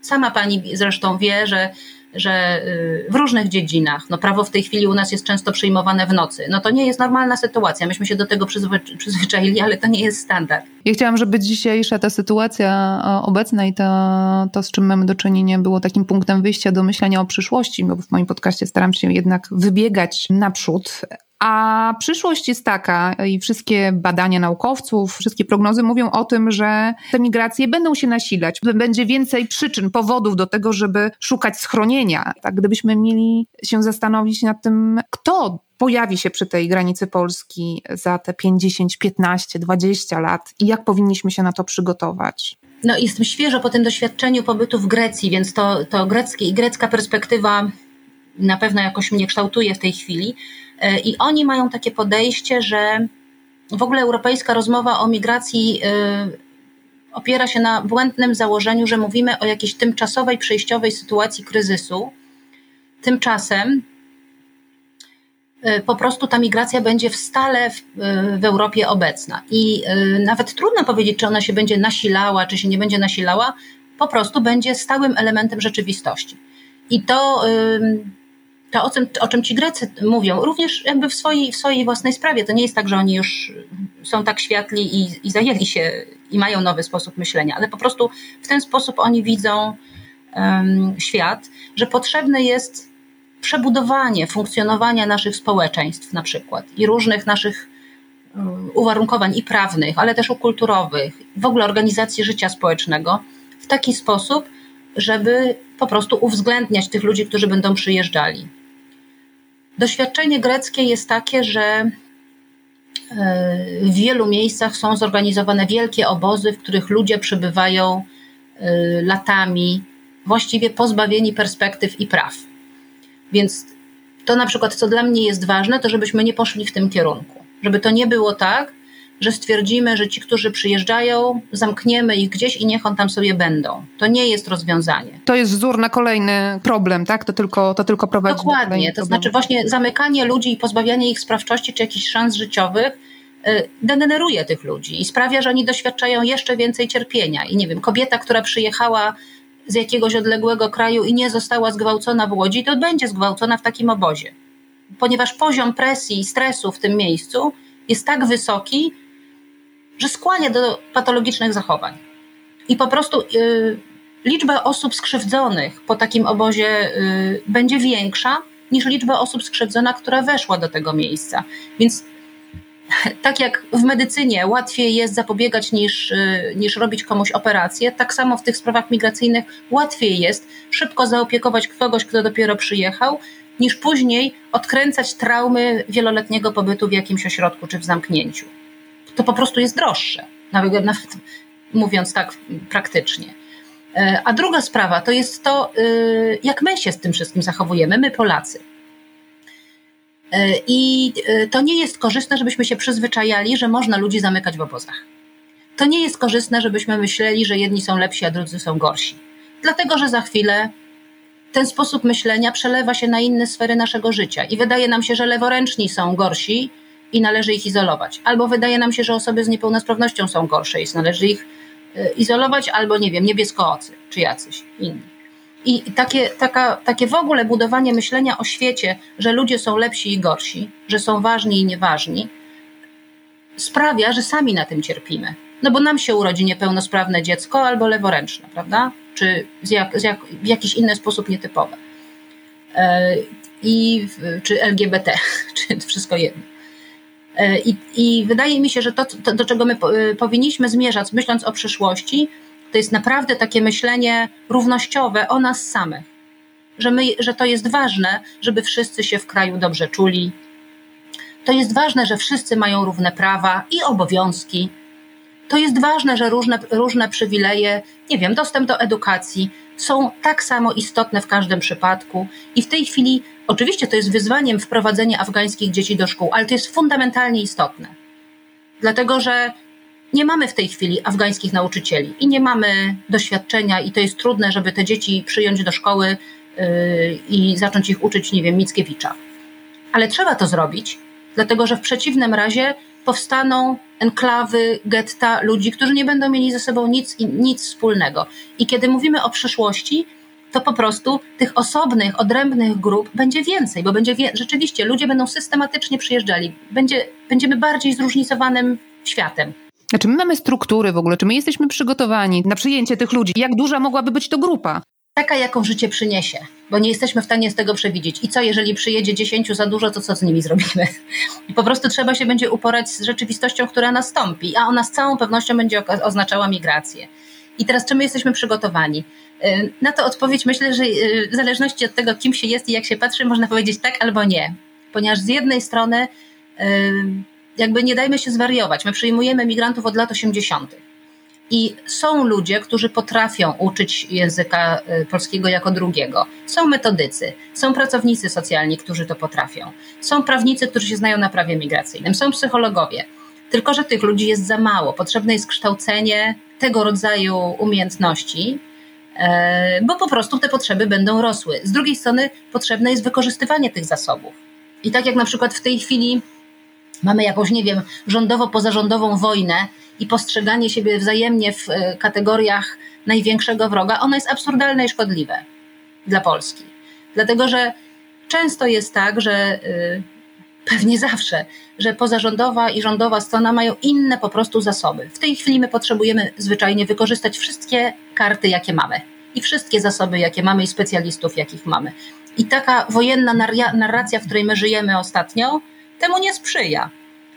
Sama pani zresztą wie, że że y, w różnych dziedzinach, no prawo w tej chwili u nas jest często przyjmowane w nocy. No to nie jest normalna sytuacja. Myśmy się do tego (laughs) przyzwyczaili, ale to nie jest standard. Ja chciałam, żeby dzisiejsza ta sytuacja obecna i to, to, z czym mamy do czynienia, było takim punktem wyjścia do myślenia o przyszłości, bo w moim podcaście staram się jednak wybiegać naprzód, a przyszłość jest taka i wszystkie badania naukowców, wszystkie prognozy mówią o tym, że te migracje będą się nasilać. Będzie więcej przyczyn, powodów do tego, żeby szukać schronienia. Tak, gdybyśmy mieli się zastanowić nad tym, kto pojawi się przy tej granicy Polski za te 50, 15, 20 lat i jak powinniśmy się na to przygotować? No, jestem świeżo po tym doświadczeniu pobytu w Grecji, więc to, to greckie i grecka perspektywa na pewno jakoś mnie kształtuje w tej chwili. E, I oni mają takie podejście, że w ogóle europejska rozmowa o migracji e, opiera się na błędnym założeniu, że mówimy o jakiejś tymczasowej, przejściowej sytuacji kryzysu. Tymczasem e, po prostu ta migracja będzie w stale w, w, Europie obecna. I nawet trudno powiedzieć, czy ona się będzie nasilała, czy się nie będzie nasilała, po prostu będzie stałym elementem rzeczywistości. I to to o czym, o czym ci Grecy mówią, również jakby w swojej, w swojej własnej sprawie. To nie jest tak, że oni już są tak światli i, i zajęli się i mają nowy sposób myślenia, ale po prostu w ten sposób oni widzą um, świat, że potrzebne jest przebudowanie funkcjonowania naszych społeczeństw na przykład i różnych naszych uwarunkowań i prawnych, ale też kulturowych, w ogóle organizacji życia społecznego w taki sposób, żeby po prostu uwzględniać tych ludzi, którzy będą przyjeżdżali. Doświadczenie greckie jest takie, że e, w wielu miejscach są zorganizowane wielkie obozy, w których ludzie przebywają e, latami, właściwie pozbawieni perspektyw i praw. Więc to na przykład, co dla mnie jest ważne, to żebyśmy nie poszli w tym kierunku. Żeby to nie było tak, że stwierdzimy, że ci, którzy przyjeżdżają, zamkniemy ich gdzieś i niech on tam sobie będą. To nie jest rozwiązanie. To jest wzór na kolejny problem, tak? To tylko, to tylko prowadzi Dokładnie. do To znaczy właśnie zamykanie ludzi i pozbawianie ich sprawczości czy jakichś szans życiowych y, degeneruje tych ludzi i sprawia, że oni doświadczają jeszcze więcej cierpienia. I nie wiem, kobieta, która przyjechała z jakiegoś odległego kraju i nie została zgwałcona w Łodzi, to będzie zgwałcona w takim obozie. Ponieważ poziom presji i stresu w tym miejscu jest tak wysoki, że skłania do patologicznych zachowań. I po prostu y, liczba osób skrzywdzonych po takim obozie y, będzie większa niż liczba osób skrzywdzona, która weszła do tego miejsca. Więc tak jak w medycynie łatwiej jest zapobiegać niż, y, niż robić komuś operację, tak samo w tych sprawach migracyjnych łatwiej jest szybko zaopiekować kogoś, kto dopiero przyjechał, niż później odkręcać traumy wieloletniego pobytu w jakimś ośrodku czy w zamknięciu to po prostu jest droższe, nawet, nawet mówiąc tak praktycznie. E, a druga sprawa to jest to, e, jak my się z tym wszystkim zachowujemy, my Polacy. E, I to nie jest korzystne, żebyśmy się przyzwyczajali, że można ludzi zamykać w obozach. To nie jest korzystne, żebyśmy myśleli, że jedni są lepsi, a drudzy są gorsi. Dlatego, że za chwilę ten sposób myślenia przelewa się na inne sfery naszego życia i wydaje nam się, że leworęczni są gorsi, i należy ich izolować. Albo wydaje nam się, że osoby z niepełnosprawnością są gorsze i należy ich e, izolować, albo nie wiem, niebieskoocy czy jacyś inni. I takie, taka, takie w ogóle budowanie myślenia o świecie, że ludzie są lepsi i gorsi, że są ważni i nieważni, sprawia, że sami na tym cierpimy. No bo nam się urodzi niepełnosprawne dziecko albo leworęczne, prawda? Czy z jak, z jak, w jakiś inny sposób nietypowe. Yy, i, czy LGBT, (laughs) czy wszystko jedno. E, I, I, wydaje mi się, że to, to, do czego my e, powinniśmy zmierzać, myśląc o przyszłości, to jest naprawdę takie myślenie równościowe o nas samych. Że, my, że to jest ważne, żeby wszyscy się w kraju dobrze czuli. To jest ważne, że wszyscy mają równe prawa i obowiązki. To jest ważne, że różne, różne przywileje, nie wiem, dostęp do edukacji są tak samo istotne w każdym przypadku. I w tej chwili Oczywiście to jest wyzwaniem wprowadzenie afgańskich dzieci do szkół, ale to jest fundamentalnie istotne. Dlatego, że nie mamy w tej chwili afgańskich nauczycieli i nie mamy doświadczenia, i to jest trudne, żeby te dzieci przyjąć do szkoły yy, i zacząć ich uczyć, nie wiem, Mickiewicza. Ale trzeba to zrobić, dlatego że w przeciwnym razie powstaną enklawy, getta ludzi, którzy nie będą mieli ze sobą nic, nic wspólnego. I kiedy mówimy o przyszłości, to po prostu tych osobnych, odrębnych grup będzie więcej, bo będzie wie, rzeczywiście ludzie będą systematycznie przyjeżdżali. Będzie, będziemy bardziej zróżnicowanym światem. A czy my mamy struktury w ogóle? Czy my jesteśmy przygotowani na przyjęcie tych ludzi? Jak duża mogłaby być to grupa? Taka, jaką życie przyniesie, bo nie jesteśmy w stanie z tego przewidzieć. I co, jeżeli przyjedzie dziesięciu za dużo, to co z nimi zrobimy? I (laughs) po prostu trzeba się będzie uporać z rzeczywistością, która nastąpi, a ona z całą pewnością będzie oznaczała migrację. I teraz, czy my jesteśmy przygotowani? Y, na to odpowiedź myślę, że y, w zależności od tego, kim się jest i jak się patrzy, można powiedzieć tak albo nie. Ponieważ z jednej strony, y, jakby nie dajmy się zwariować. My przyjmujemy migrantów od lat 80. I są ludzie, którzy potrafią uczyć języka polskiego jako drugiego. Są metodycy, są pracownicy socjalni, którzy to potrafią. Są prawnicy, którzy się znają na prawie migracyjnym, są psychologowie. Tylko, że tych ludzi jest za mało. Potrzebne jest kształcenie tego rodzaju umiejętności, e, bo po prostu te potrzeby będą rosły. Z drugiej strony potrzebne jest wykorzystywanie tych zasobów. I tak jak na przykład w tej chwili mamy jakąś, nie wiem, rządowo-pozarządową wojnę i postrzeganie siebie wzajemnie w e, kategoriach największego wroga, ono jest absurdalne i szkodliwe dla Polski. Dlatego, że często jest tak, że e, pewnie zawsze, że pozarządowa i rządowa strona mają inne po prostu zasoby. W tej chwili my potrzebujemy zwyczajnie wykorzystać wszystkie karty, jakie mamy i wszystkie zasoby, jakie mamy i specjalistów, jakich mamy. I taka wojenna narracja, w której my żyjemy ostatnio, temu nie sprzyja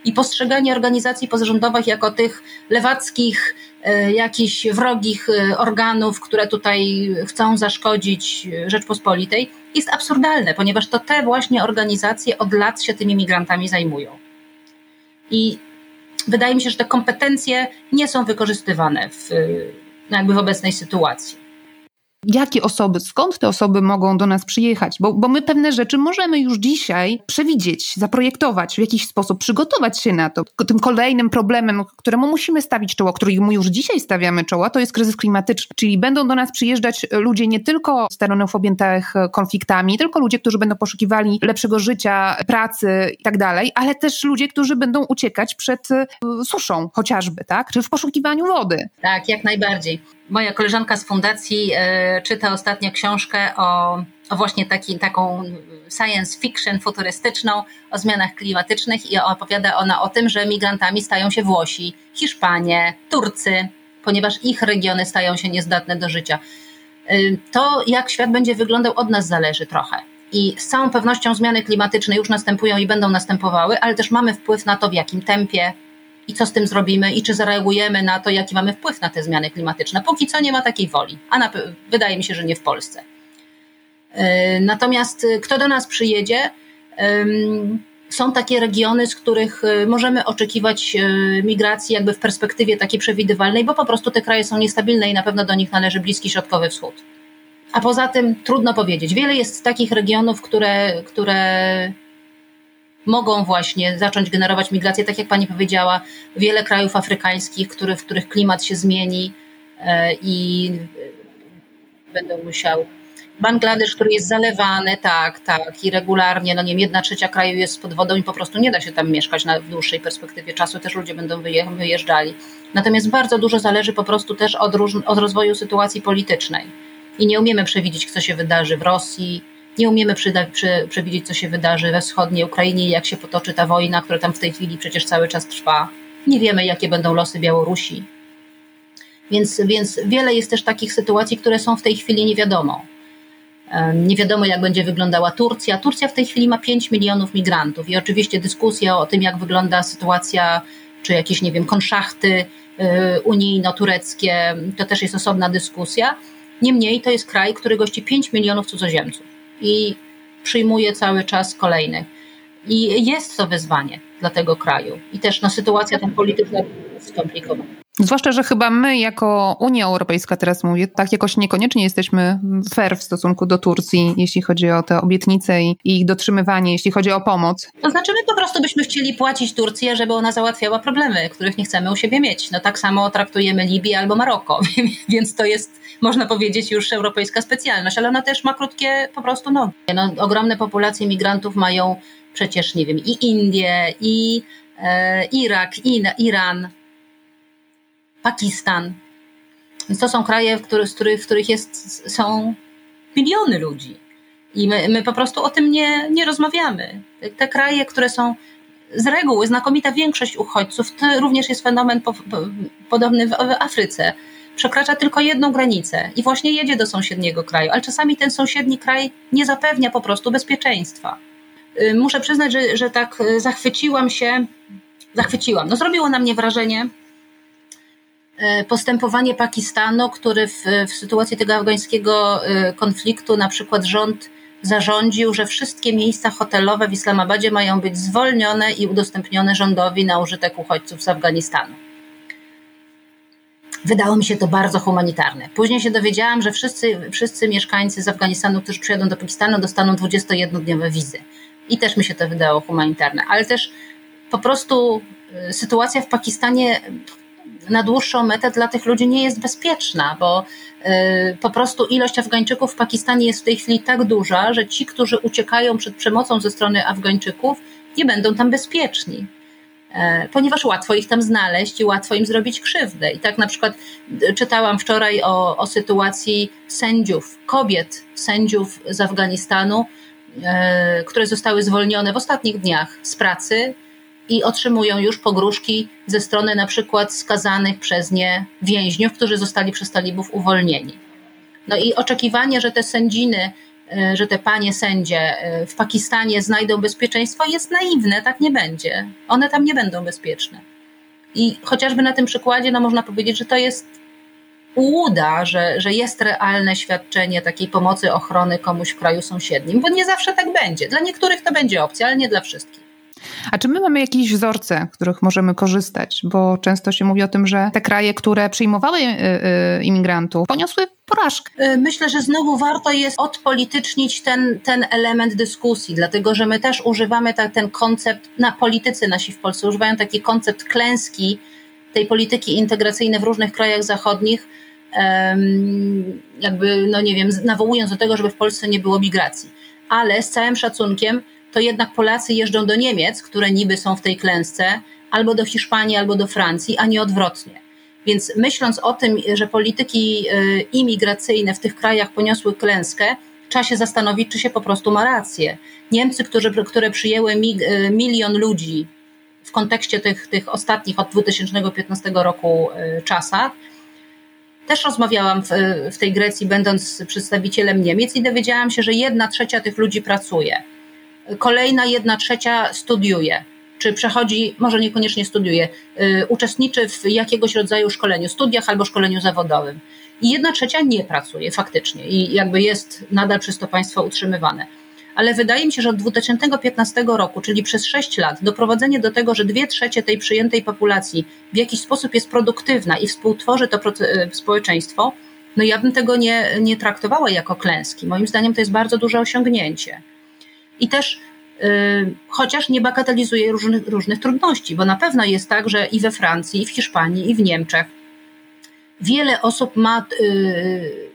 i postrzeganie organizacji pozarządowych jako tych lewackich, e, jakichś wrogich e, organów, które tutaj chcą zaszkodzić Rzeczpospolitej, jest absurdalne, ponieważ to te właśnie organizacje od lat się tymi migrantami zajmują. I wydaje mi się, że te kompetencje nie są wykorzystywane w, jakby w obecnej sytuacji jakie osoby, skąd te osoby mogą do nas przyjechać, bo, bo my pewne rzeczy możemy już dzisiaj przewidzieć, zaprojektować w jakiś sposób, przygotować się na to. Tym kolejnym problemem, któremu musimy stawić czoło, któremu już dzisiaj stawiamy czoła, to jest kryzys klimatyczny, czyli będą do nas przyjeżdżać ludzie nie tylko z terenów objętych konfliktami, tylko ludzie, którzy będą poszukiwali lepszego życia, pracy i tak dalej, ale też ludzie, którzy będą uciekać przed suszą chociażby, tak? Czy w poszukiwaniu wody. Tak, jak najbardziej. Moja koleżanka z fundacji e, czyta ostatnio książkę o, o właśnie taki, taką science fiction futurystyczną o zmianach klimatycznych i opowiada ona o tym, że migrantami stają się Włosi, Hiszpanie, Turcy, ponieważ ich regiony stają się niezdatne do życia. E, to, jak świat będzie wyglądał, od nas zależy trochę. I z całą pewnością zmiany klimatyczne już następują i będą następowały, ale też mamy wpływ na to, w jakim tempie, i co z tym zrobimy i czy zareagujemy na to, jaki mamy wpływ na te zmiany klimatyczne. Póki co nie ma takiej woli, a na, wydaje mi się, że nie w Polsce. E, natomiast e, kto do nas przyjedzie, są takie regiony, z których e, możemy oczekiwać migracji jakby w perspektywie takiej przewidywalnej, bo po prostu te kraje są niestabilne i na pewno do nich należy Bliski Środkowy Wschód. A poza tym trudno powiedzieć. Wiele jest takich regionów, które, które mogą właśnie zacząć generować migrację, tak jak pani powiedziała, wiele krajów afrykańskich, który, w których klimat się zmieni e, i będą musiał. Bangladesz, który jest zalewany, tak, tak, i regularnie, no nie wiem, jedna trzecia kraju jest pod wodą i po prostu nie da się tam mieszkać na, w dłuższej perspektywie czasu, też ludzie będą wyjeżdżali. Natomiast bardzo dużo zależy po prostu też od, róż, od rozwoju sytuacji politycznej. I nie umiemy przewidzieć, co się wydarzy w Rosji, nie umiemy przyda, przy, przewidzieć, co się wydarzy we wschodniej Ukrainie, jak się potoczy ta wojna, która tam w tej chwili przecież cały czas trwa. Nie wiemy, jakie będą losy Białorusi. Więc, więc wiele jest też takich sytuacji, które są w tej chwili nie wiadomo. Nie wiadomo, jak będzie wyglądała Turcja. Turcja w tej chwili ma 5 milionów migrantów i oczywiście dyskusja o tym, jak wygląda sytuacja, czy jakieś, nie wiem, konszachty y, unijno-tureckie, to też jest osobna dyskusja. Niemniej to jest kraj, który gości 5 milionów cudzoziemców i przyjmuje cały czas kolejnych. I jest to wyzwanie dla tego kraju. I też no, sytuacja tam polityczna jest skomplikowana. Zwłaszcza, że chyba my jako Unia Europejska, teraz mówię, tak jakoś niekoniecznie jesteśmy fair w stosunku do Turcji, jeśli chodzi o te obietnice i ich dotrzymywanie, jeśli chodzi o pomoc. To znaczy my po prostu byśmy chcieli płacić Turcji, żeby ona załatwiała problemy, których nie chcemy u siebie mieć. No tak samo traktujemy Libię albo Maroko, (laughs) więc to jest, można powiedzieć, już europejska specjalność, ale ona też ma krótkie po prostu nogi. No, ogromne populacje migrantów mają przecież, nie wiem, i Indie, i e, Irak, In, Iran, Pakistan. Więc to są kraje, w których, w których jest, są miliony ludzi. I my, my po prostu o tym nie, nie rozmawiamy. Te kraje, które są z reguły, znakomita większość uchodźców, to również jest fenomen po, po, podobny w, w Afryce. Przekracza tylko jedną granicę i właśnie jedzie do sąsiedniego kraju, ale czasami ten sąsiedni kraj nie zapewnia po prostu bezpieczeństwa. Y, muszę przyznać, że, że tak y, zachwyciłam się, zachwyciłam. No, zrobiło na mnie wrażenie postępowanie Pakistanu, który w, w sytuacji tego afgańskiego konfliktu, na przykład rząd zarządził, że wszystkie miejsca hotelowe w Islamabadzie mają być zwolnione i udostępnione rządowi na użytek uchodźców z Afganistanu. Wydało mi się to bardzo humanitarne. Później się dowiedziałam, że wszyscy, wszyscy mieszkańcy z Afganistanu, którzy przyjadą do Pakistanu, dostaną 21-dniowe wizy. I też mi się to wydało humanitarne. Ale też po prostu y, sytuacja w Pakistanie na dłuższą metę dla tych ludzi nie jest bezpieczna, bo y, po prostu ilość Afgańczyków w Pakistanie jest w tej chwili tak duża, że ci, którzy uciekają przed przemocą ze strony Afgańczyków, nie będą tam bezpieczni. E, ponieważ łatwo ich tam znaleźć i łatwo im zrobić krzywdę. I tak na przykład y, czytałam wczoraj o, o sytuacji sędziów, kobiet sędziów z Afganistanu, e, które zostały zwolnione w ostatnich dniach z pracy i otrzymują już pogróżki ze strony na przykład skazanych przez nie więźniów, którzy zostali przez talibów uwolnieni. No i oczekiwanie, że te sędziny, e, że te panie sędzie e, w Pakistanie znajdą bezpieczeństwo jest naiwne, tak nie będzie. One tam nie będą bezpieczne. I chociażby na tym przykładzie no można powiedzieć, że to jest ułuda, że, że jest realne świadczenie takiej pomocy, ochrony komuś w kraju sąsiednim, bo nie zawsze tak będzie. Dla niektórych to będzie opcja, ale nie dla wszystkich. A czy my mamy jakieś wzorce, których możemy korzystać? Bo często się mówi o tym, że te kraje, które przyjmowały y, y, imigrantów, poniosły porażkę. Y, myślę, że znowu warto jest odpolitycznić ten, ten element dyskusji, dlatego że my też używamy ta, ten koncept, na politycy nasi w Polsce używają taki koncept klęski tej polityki integracyjnej w różnych krajach zachodnich, jakby, no nie wiem, nawołując do tego, żeby w Polsce nie było migracji. Ale z całym szacunkiem, to jednak Polacy jeżdżą do Niemiec, które niby są w tej klęsce, albo do Hiszpanii, albo do Francji, a nie odwrotnie. Więc myśląc o tym, że polityki y, imigracyjne w tych krajach poniosły klęskę, trzeba się zastanowić, czy się po prostu ma rację. Niemcy, którzy, które przyjęły y, milion ludzi w kontekście tych, tych ostatnich od 2015 roku y, czasach, też rozmawiałam w, w tej Grecji, będąc przedstawicielem Niemiec, i dowiedziałam się, że jedna trzecia tych ludzi pracuje kolejna jedna trzecia studiuje, czy przechodzi, może niekoniecznie studiuje, y, uczestniczy w jakiegoś rodzaju szkoleniu, studiach albo szkoleniu zawodowym. I jedna trzecia nie pracuje faktycznie i jakby jest nadal przez to państwo utrzymywane. Ale wydaje mi się, że od 2015 roku, czyli przez 6 lat, doprowadzenie do tego, że dwie trzecie tej przyjętej populacji w jakiś sposób jest produktywna i współtworzy to y, społeczeństwo, no ja bym tego nie, nie traktowała jako klęski. Moim zdaniem to jest bardzo duże osiągnięcie i też y, chociaż nie bagatelizuje różnych, różnych trudności, bo na pewno jest tak, że i we Francji, i w Hiszpanii, i w Niemczech wiele osób ma y,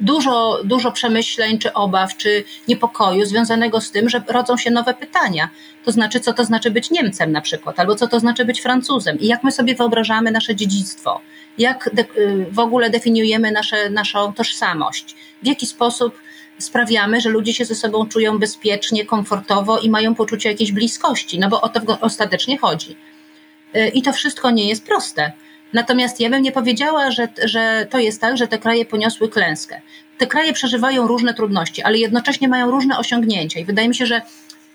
dużo, dużo przemyśleń, czy obaw, czy niepokoju związanego z tym, że rodzą się nowe pytania. To znaczy, co to znaczy być Niemcem na przykład, albo co to znaczy być Francuzem. I jak my sobie wyobrażamy nasze dziedzictwo, jak y, w ogóle definiujemy nasze, naszą tożsamość, w jaki sposób sprawiamy, że ludzie się ze sobą czują bezpiecznie, komfortowo i mają poczucie jakiejś bliskości, no bo o to ostatecznie chodzi. Y, I to wszystko nie jest proste. Natomiast ja bym nie powiedziała, że, że to jest tak, że te kraje poniosły klęskę. Te kraje przeżywają różne trudności, ale jednocześnie mają różne osiągnięcia i wydaje mi się, że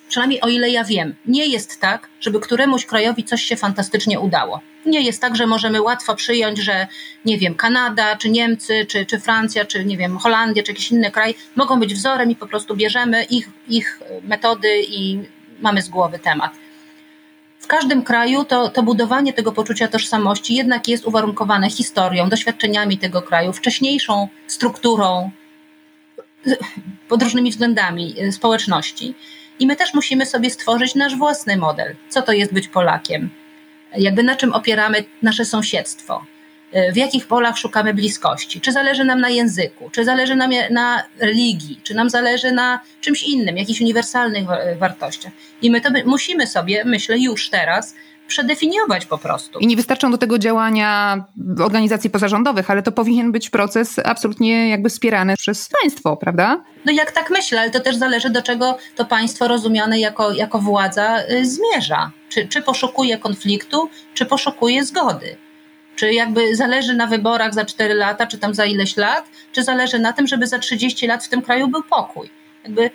przynajmniej o ile ja wiem, nie jest tak, żeby któremuś krajowi coś się fantastycznie udało. Nie jest tak, że możemy łatwo przyjąć, że nie wiem, Kanada, czy Niemcy, czy, czy Francja, czy nie wiem, Holandia, czy jakiś inny kraj mogą być wzorem i po prostu bierzemy ich, ich metody i mamy z głowy temat. W każdym kraju to, to budowanie tego poczucia tożsamości jednak jest uwarunkowane historią, doświadczeniami tego kraju, wcześniejszą strukturą, pod różnymi względami y, społeczności. I my też musimy sobie stworzyć nasz własny model. Co to jest być Polakiem? Jakby na czym opieramy nasze sąsiedztwo? w jakich polach szukamy bliskości, czy zależy nam na języku, czy zależy nam na religii, czy nam zależy na czymś innym, jakichś uniwersalnych wartościach. I my to musimy sobie, myślę, już teraz przedefiniować po prostu. I nie wystarczą do tego działania organizacji pozarządowych, ale to powinien być proces absolutnie jakby wspierany przez państwo, prawda? No jak tak myślę, ale to też zależy do czego to państwo rozumiane jako, jako władza y, zmierza. Czy, czy poszukuje konfliktu, czy poszukuje zgody. Czy jakby zależy na wyborach za 4 lata, czy tam za ileś lat, czy zależy na tym, żeby za 30 lat w tym kraju był pokój. Jakby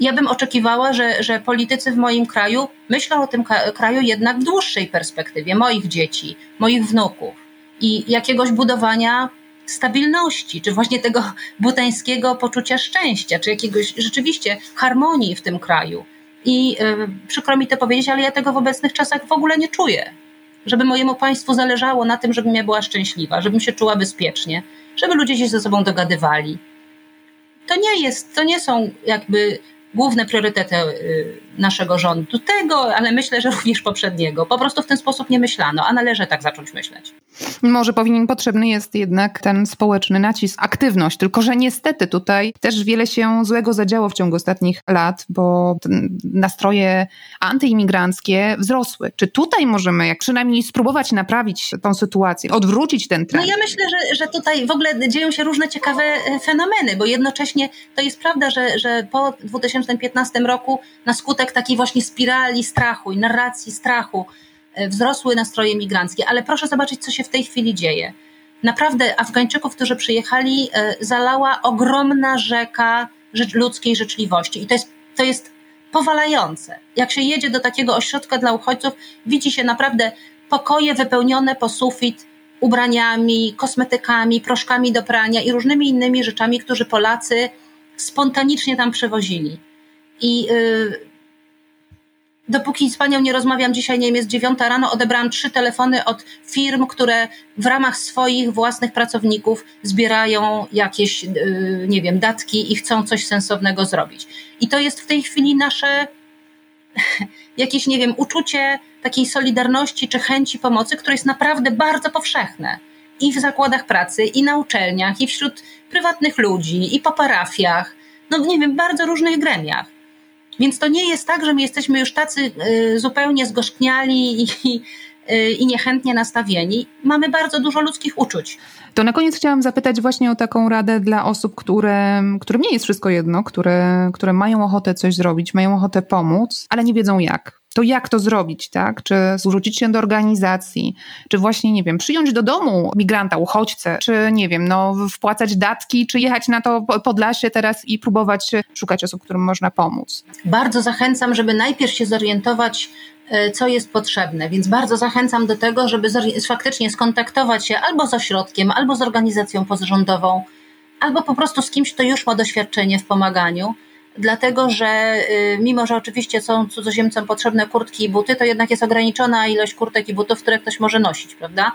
ja bym oczekiwała, że, że politycy w moim kraju myślą o tym kraju jednak w dłuższej perspektywie, moich dzieci, moich wnuków i jakiegoś budowania stabilności, czy właśnie tego butańskiego poczucia szczęścia, czy jakiegoś rzeczywiście harmonii w tym kraju. I yy, przykro mi to powiedzieć, ale ja tego w obecnych czasach w ogóle nie czuję. Żeby mojemu państwu zależało na tym, żebym ja była szczęśliwa, żebym się czuła bezpiecznie, żeby ludzie się ze sobą dogadywali. To nie jest, to nie są jakby główne priorytety y, naszego rządu, tego, ale myślę, że również poprzedniego. Po prostu w ten sposób nie myślano, a należy tak zacząć myśleć. Może powinien potrzebny jest jednak ten społeczny nacisk, aktywność, tylko że niestety tutaj też wiele się złego zadziało w ciągu ostatnich lat, bo nastroje antyimigranckie wzrosły. Czy tutaj możemy jak przynajmniej spróbować naprawić tą sytuację, odwrócić ten trend? No ja myślę, że, że tutaj w ogóle dzieją się różne ciekawe e, fenomeny, bo jednocześnie to jest prawda, że, że po 2015 roku na skutek takiej właśnie spirali strachu i narracji strachu wzrosły nastroje migranckie. Ale proszę zobaczyć, co się w tej chwili dzieje. Naprawdę Afgańczyków, którzy przyjechali, e, zalała ogromna rzeka ludzkiej życzliwości. I to jest, to jest powalające. Jak się jedzie do takiego ośrodka dla uchodźców, widzi się naprawdę pokoje wypełnione po sufit ubraniami, kosmetykami, proszkami do prania i różnymi innymi rzeczami, którzy Polacy spontanicznie tam przewozili. I yy, Dopóki z panią nie rozmawiam, dzisiaj nie wiem, jest dziewiąta rano, odebrałam trzy telefony od firm, które w ramach swoich własnych pracowników zbierają jakieś, y, nie wiem, datki i chcą coś sensownego zrobić. I to jest w tej chwili nasze (laughs) jakieś, nie wiem, uczucie takiej solidarności czy chęci pomocy, które jest naprawdę bardzo powszechne. I w zakładach pracy, i na uczelniach, i wśród prywatnych ludzi, i po parafiach, no nie wiem, bardzo różnych gremiach. Więc to nie jest tak, że my jesteśmy już tacy y, zupełnie zgorzkniali i, y, i niechętnie nastawieni. Mamy bardzo dużo ludzkich uczuć. To na koniec chciałam zapytać właśnie o taką radę dla osób, które, którym nie jest wszystko jedno, które, które mają ochotę coś zrobić, mają ochotę pomóc, ale nie wiedzą jak to jak to zrobić, tak? Czy zwrócić się do organizacji, czy właśnie, nie wiem, przyjąć do domu migranta, uchodźcę, czy nie wiem, no, wpłacać datki, czy jechać na to Podlasie teraz i próbować szukać osób, którym można pomóc. Bardzo zachęcam, żeby najpierw się zorientować, e, co jest potrzebne, więc bardzo zachęcam do tego, żeby faktycznie skontaktować się albo z ośrodkiem, albo z organizacją pozarządową, albo po prostu z kimś, kto już ma doświadczenie w pomaganiu dlatego że y, mimo, że oczywiście są cudzoziemcom potrzebne kurtki i buty, to jednak jest ograniczona ilość kurtek i butów, które ktoś może nosić, prawda?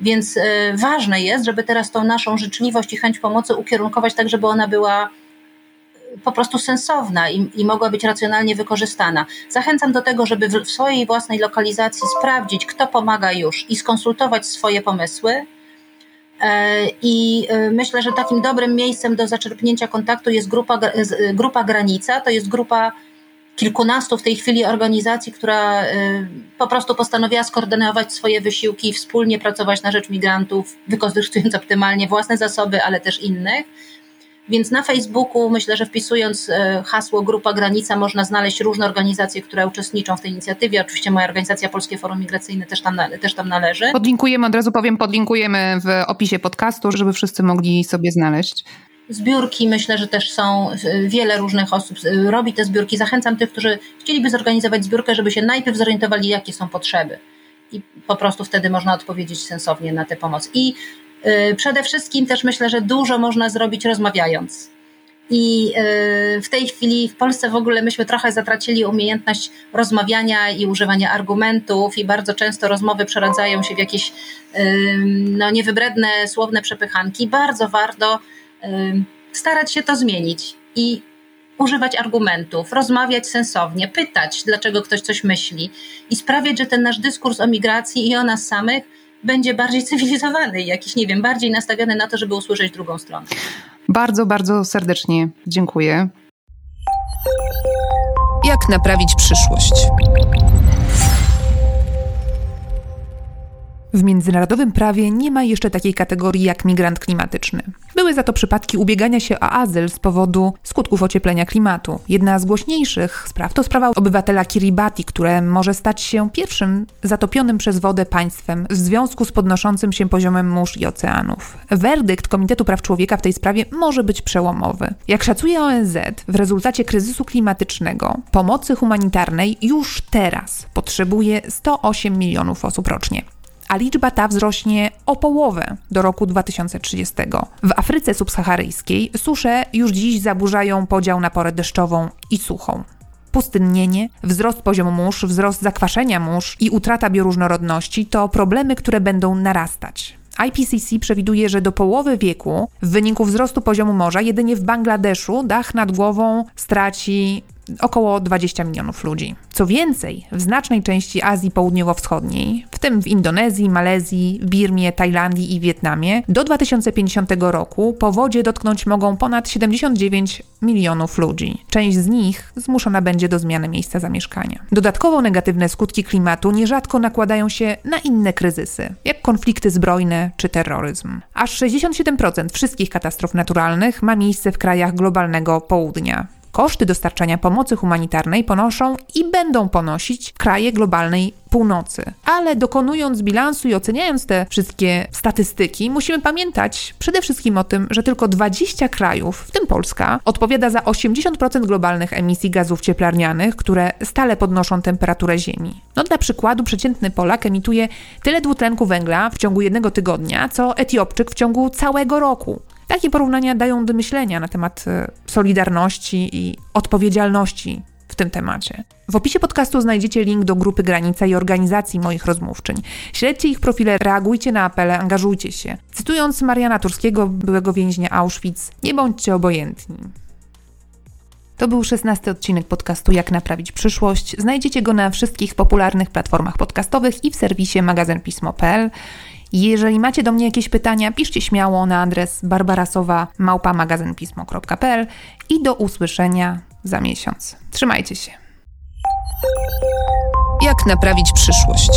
Więc y, ważne jest, żeby teraz tą naszą życzliwość i chęć pomocy ukierunkować tak, żeby ona była y, po prostu sensowna i, i mogła być racjonalnie wykorzystana. Zachęcam do tego, żeby w swojej własnej lokalizacji sprawdzić, kto pomaga już i skonsultować swoje pomysły, I e, myślę, że takim dobrym miejscem do zaczerpnięcia kontaktu jest grupa, grupa Granica. To jest grupa kilkunastu w tej chwili organizacji, która e, po prostu postanowiła skoordynować swoje wysiłki i wspólnie pracować na rzecz migrantów, wykorzystując optymalnie własne zasoby, ale też innych. Więc na Facebooku myślę, że wpisując e, hasło Grupa Granica można znaleźć różne organizacje, które uczestniczą w tej inicjatywie. Oczywiście moja organizacja Polskie Forum Migracyjne też tam, też tam należy. Podlinkujemy, od razu powiem, podlinkujemy w opisie podcastu, żeby wszyscy mogli sobie znaleźć. Zbiórki, myślę, że też są, e, wiele różnych osób e, robi te zbiórki. Zachęcam tych, którzy chcieliby zorganizować zbiórkę, żeby się najpierw zorientowali, jakie są potrzeby. I po prostu wtedy można odpowiedzieć sensownie na tę pomoc. I przede wszystkim też myślę, że dużo można zrobić rozmawiając. I y, w tej chwili w Polsce w ogóle myśmy trochę zatracili umiejętność rozmawiania i używania argumentów, i bardzo często rozmowy przeradzają się w jakieś no, niewybredne słowne przepychanki. Bardzo warto starać się to zmienić i używać argumentów, rozmawiać sensownie, pytać, dlaczego ktoś coś myśli i sprawiać, że ten nasz dyskurs o migracji i o nas samych będzie bardziej (laughs) cywilizowany i jakiś, nie wiem, bardziej nastawiony na to, żeby usłyszeć drugą stronę. Bardzo, bardzo serdecznie dziękuję. Jak naprawić przyszłość? W międzynarodowym prawie nie ma jeszcze takiej kategorii jak migrant klimatyczny. Były za to przypadki ubiegania się o azyl z powodu skutków ocieplenia klimatu. Jedna z głośniejszych spraw to sprawa obywatela Kiribati, które może stać się pierwszym zatopionym przez wodę państwem w związku z podnoszącym się poziomem mórz i oceanów. Werdykt Komitetu Praw Człowieka w tej sprawie może być przełomowy. Jak szacuje ONZ, w rezultacie kryzysu klimatycznego pomocy humanitarnej już teraz potrzebuje 108 milionów osób rocznie a liczba ta wzrośnie o połowę do roku 2030. W Afryce subsaharyjskiej susze już dziś zaburzają podział na porę deszczową i suchą. Pustynnienie, wzrost poziomu mórz, wzrost zakwaszenia mórz i utrata bioróżnorodności to problemy, które będą narastać. IPCC przewiduje, że do połowy wieku w wyniku wzrostu poziomu morza jedynie w Bangladeszu dach nad głową straci około 20 milionów ludzi. Co więcej, w znacznej części Azji Południowo-Wschodniej, w tym w Indonezji, Malezji, Birmie, Tajlandii i Wietnamie, do 2050 roku powodzie dotknąć mogą ponad 79 milionów ludzi. Część z nich zmuszona będzie do zmiany miejsca zamieszkania. Dodatkowo negatywne skutki klimatu nierzadko nakładają się na inne kryzysy, jak konflikty zbrojne czy terroryzm. Aż 67% wszystkich katastrof naturalnych ma miejsce w krajach globalnego południa. Koszty dostarczania pomocy humanitarnej ponoszą i będą ponosić kraje globalnej północy. Ale dokonując bilansu i oceniając te wszystkie statystyki, musimy pamiętać przede wszystkim o tym, że tylko 20 krajów, w tym Polska, odpowiada za 80% globalnych emisji gazów cieplarnianych, które stale podnoszą temperaturę Ziemi. No dla przykładu przeciętny Polak emituje tyle dwutlenku węgla w ciągu jednego tygodnia, co Etiopczyk w ciągu całego roku. Takie porównania dają do myślenia na temat e, solidarności i odpowiedzialności w tym temacie. W opisie podcastu znajdziecie link do grupy Granica i organizacji moich rozmówczyń. Śledźcie ich profile, reagujcie na apele, angażujcie się. Cytując Mariana Turskiego, byłego więźnia Auschwitz, nie bądźcie obojętni. To był szesnasty odcinek podcastu Jak naprawić przyszłość. Znajdziecie go na wszystkich popularnych platformach podcastowych i w serwisie magazynpismo.pl. Jeżeli macie do mnie jakieś pytania, piszcie śmiało na adres barbarasowa.małpamagazynpismo.pl i do usłyszenia za miesiąc. Trzymajcie się. Jak naprawić przyszłość?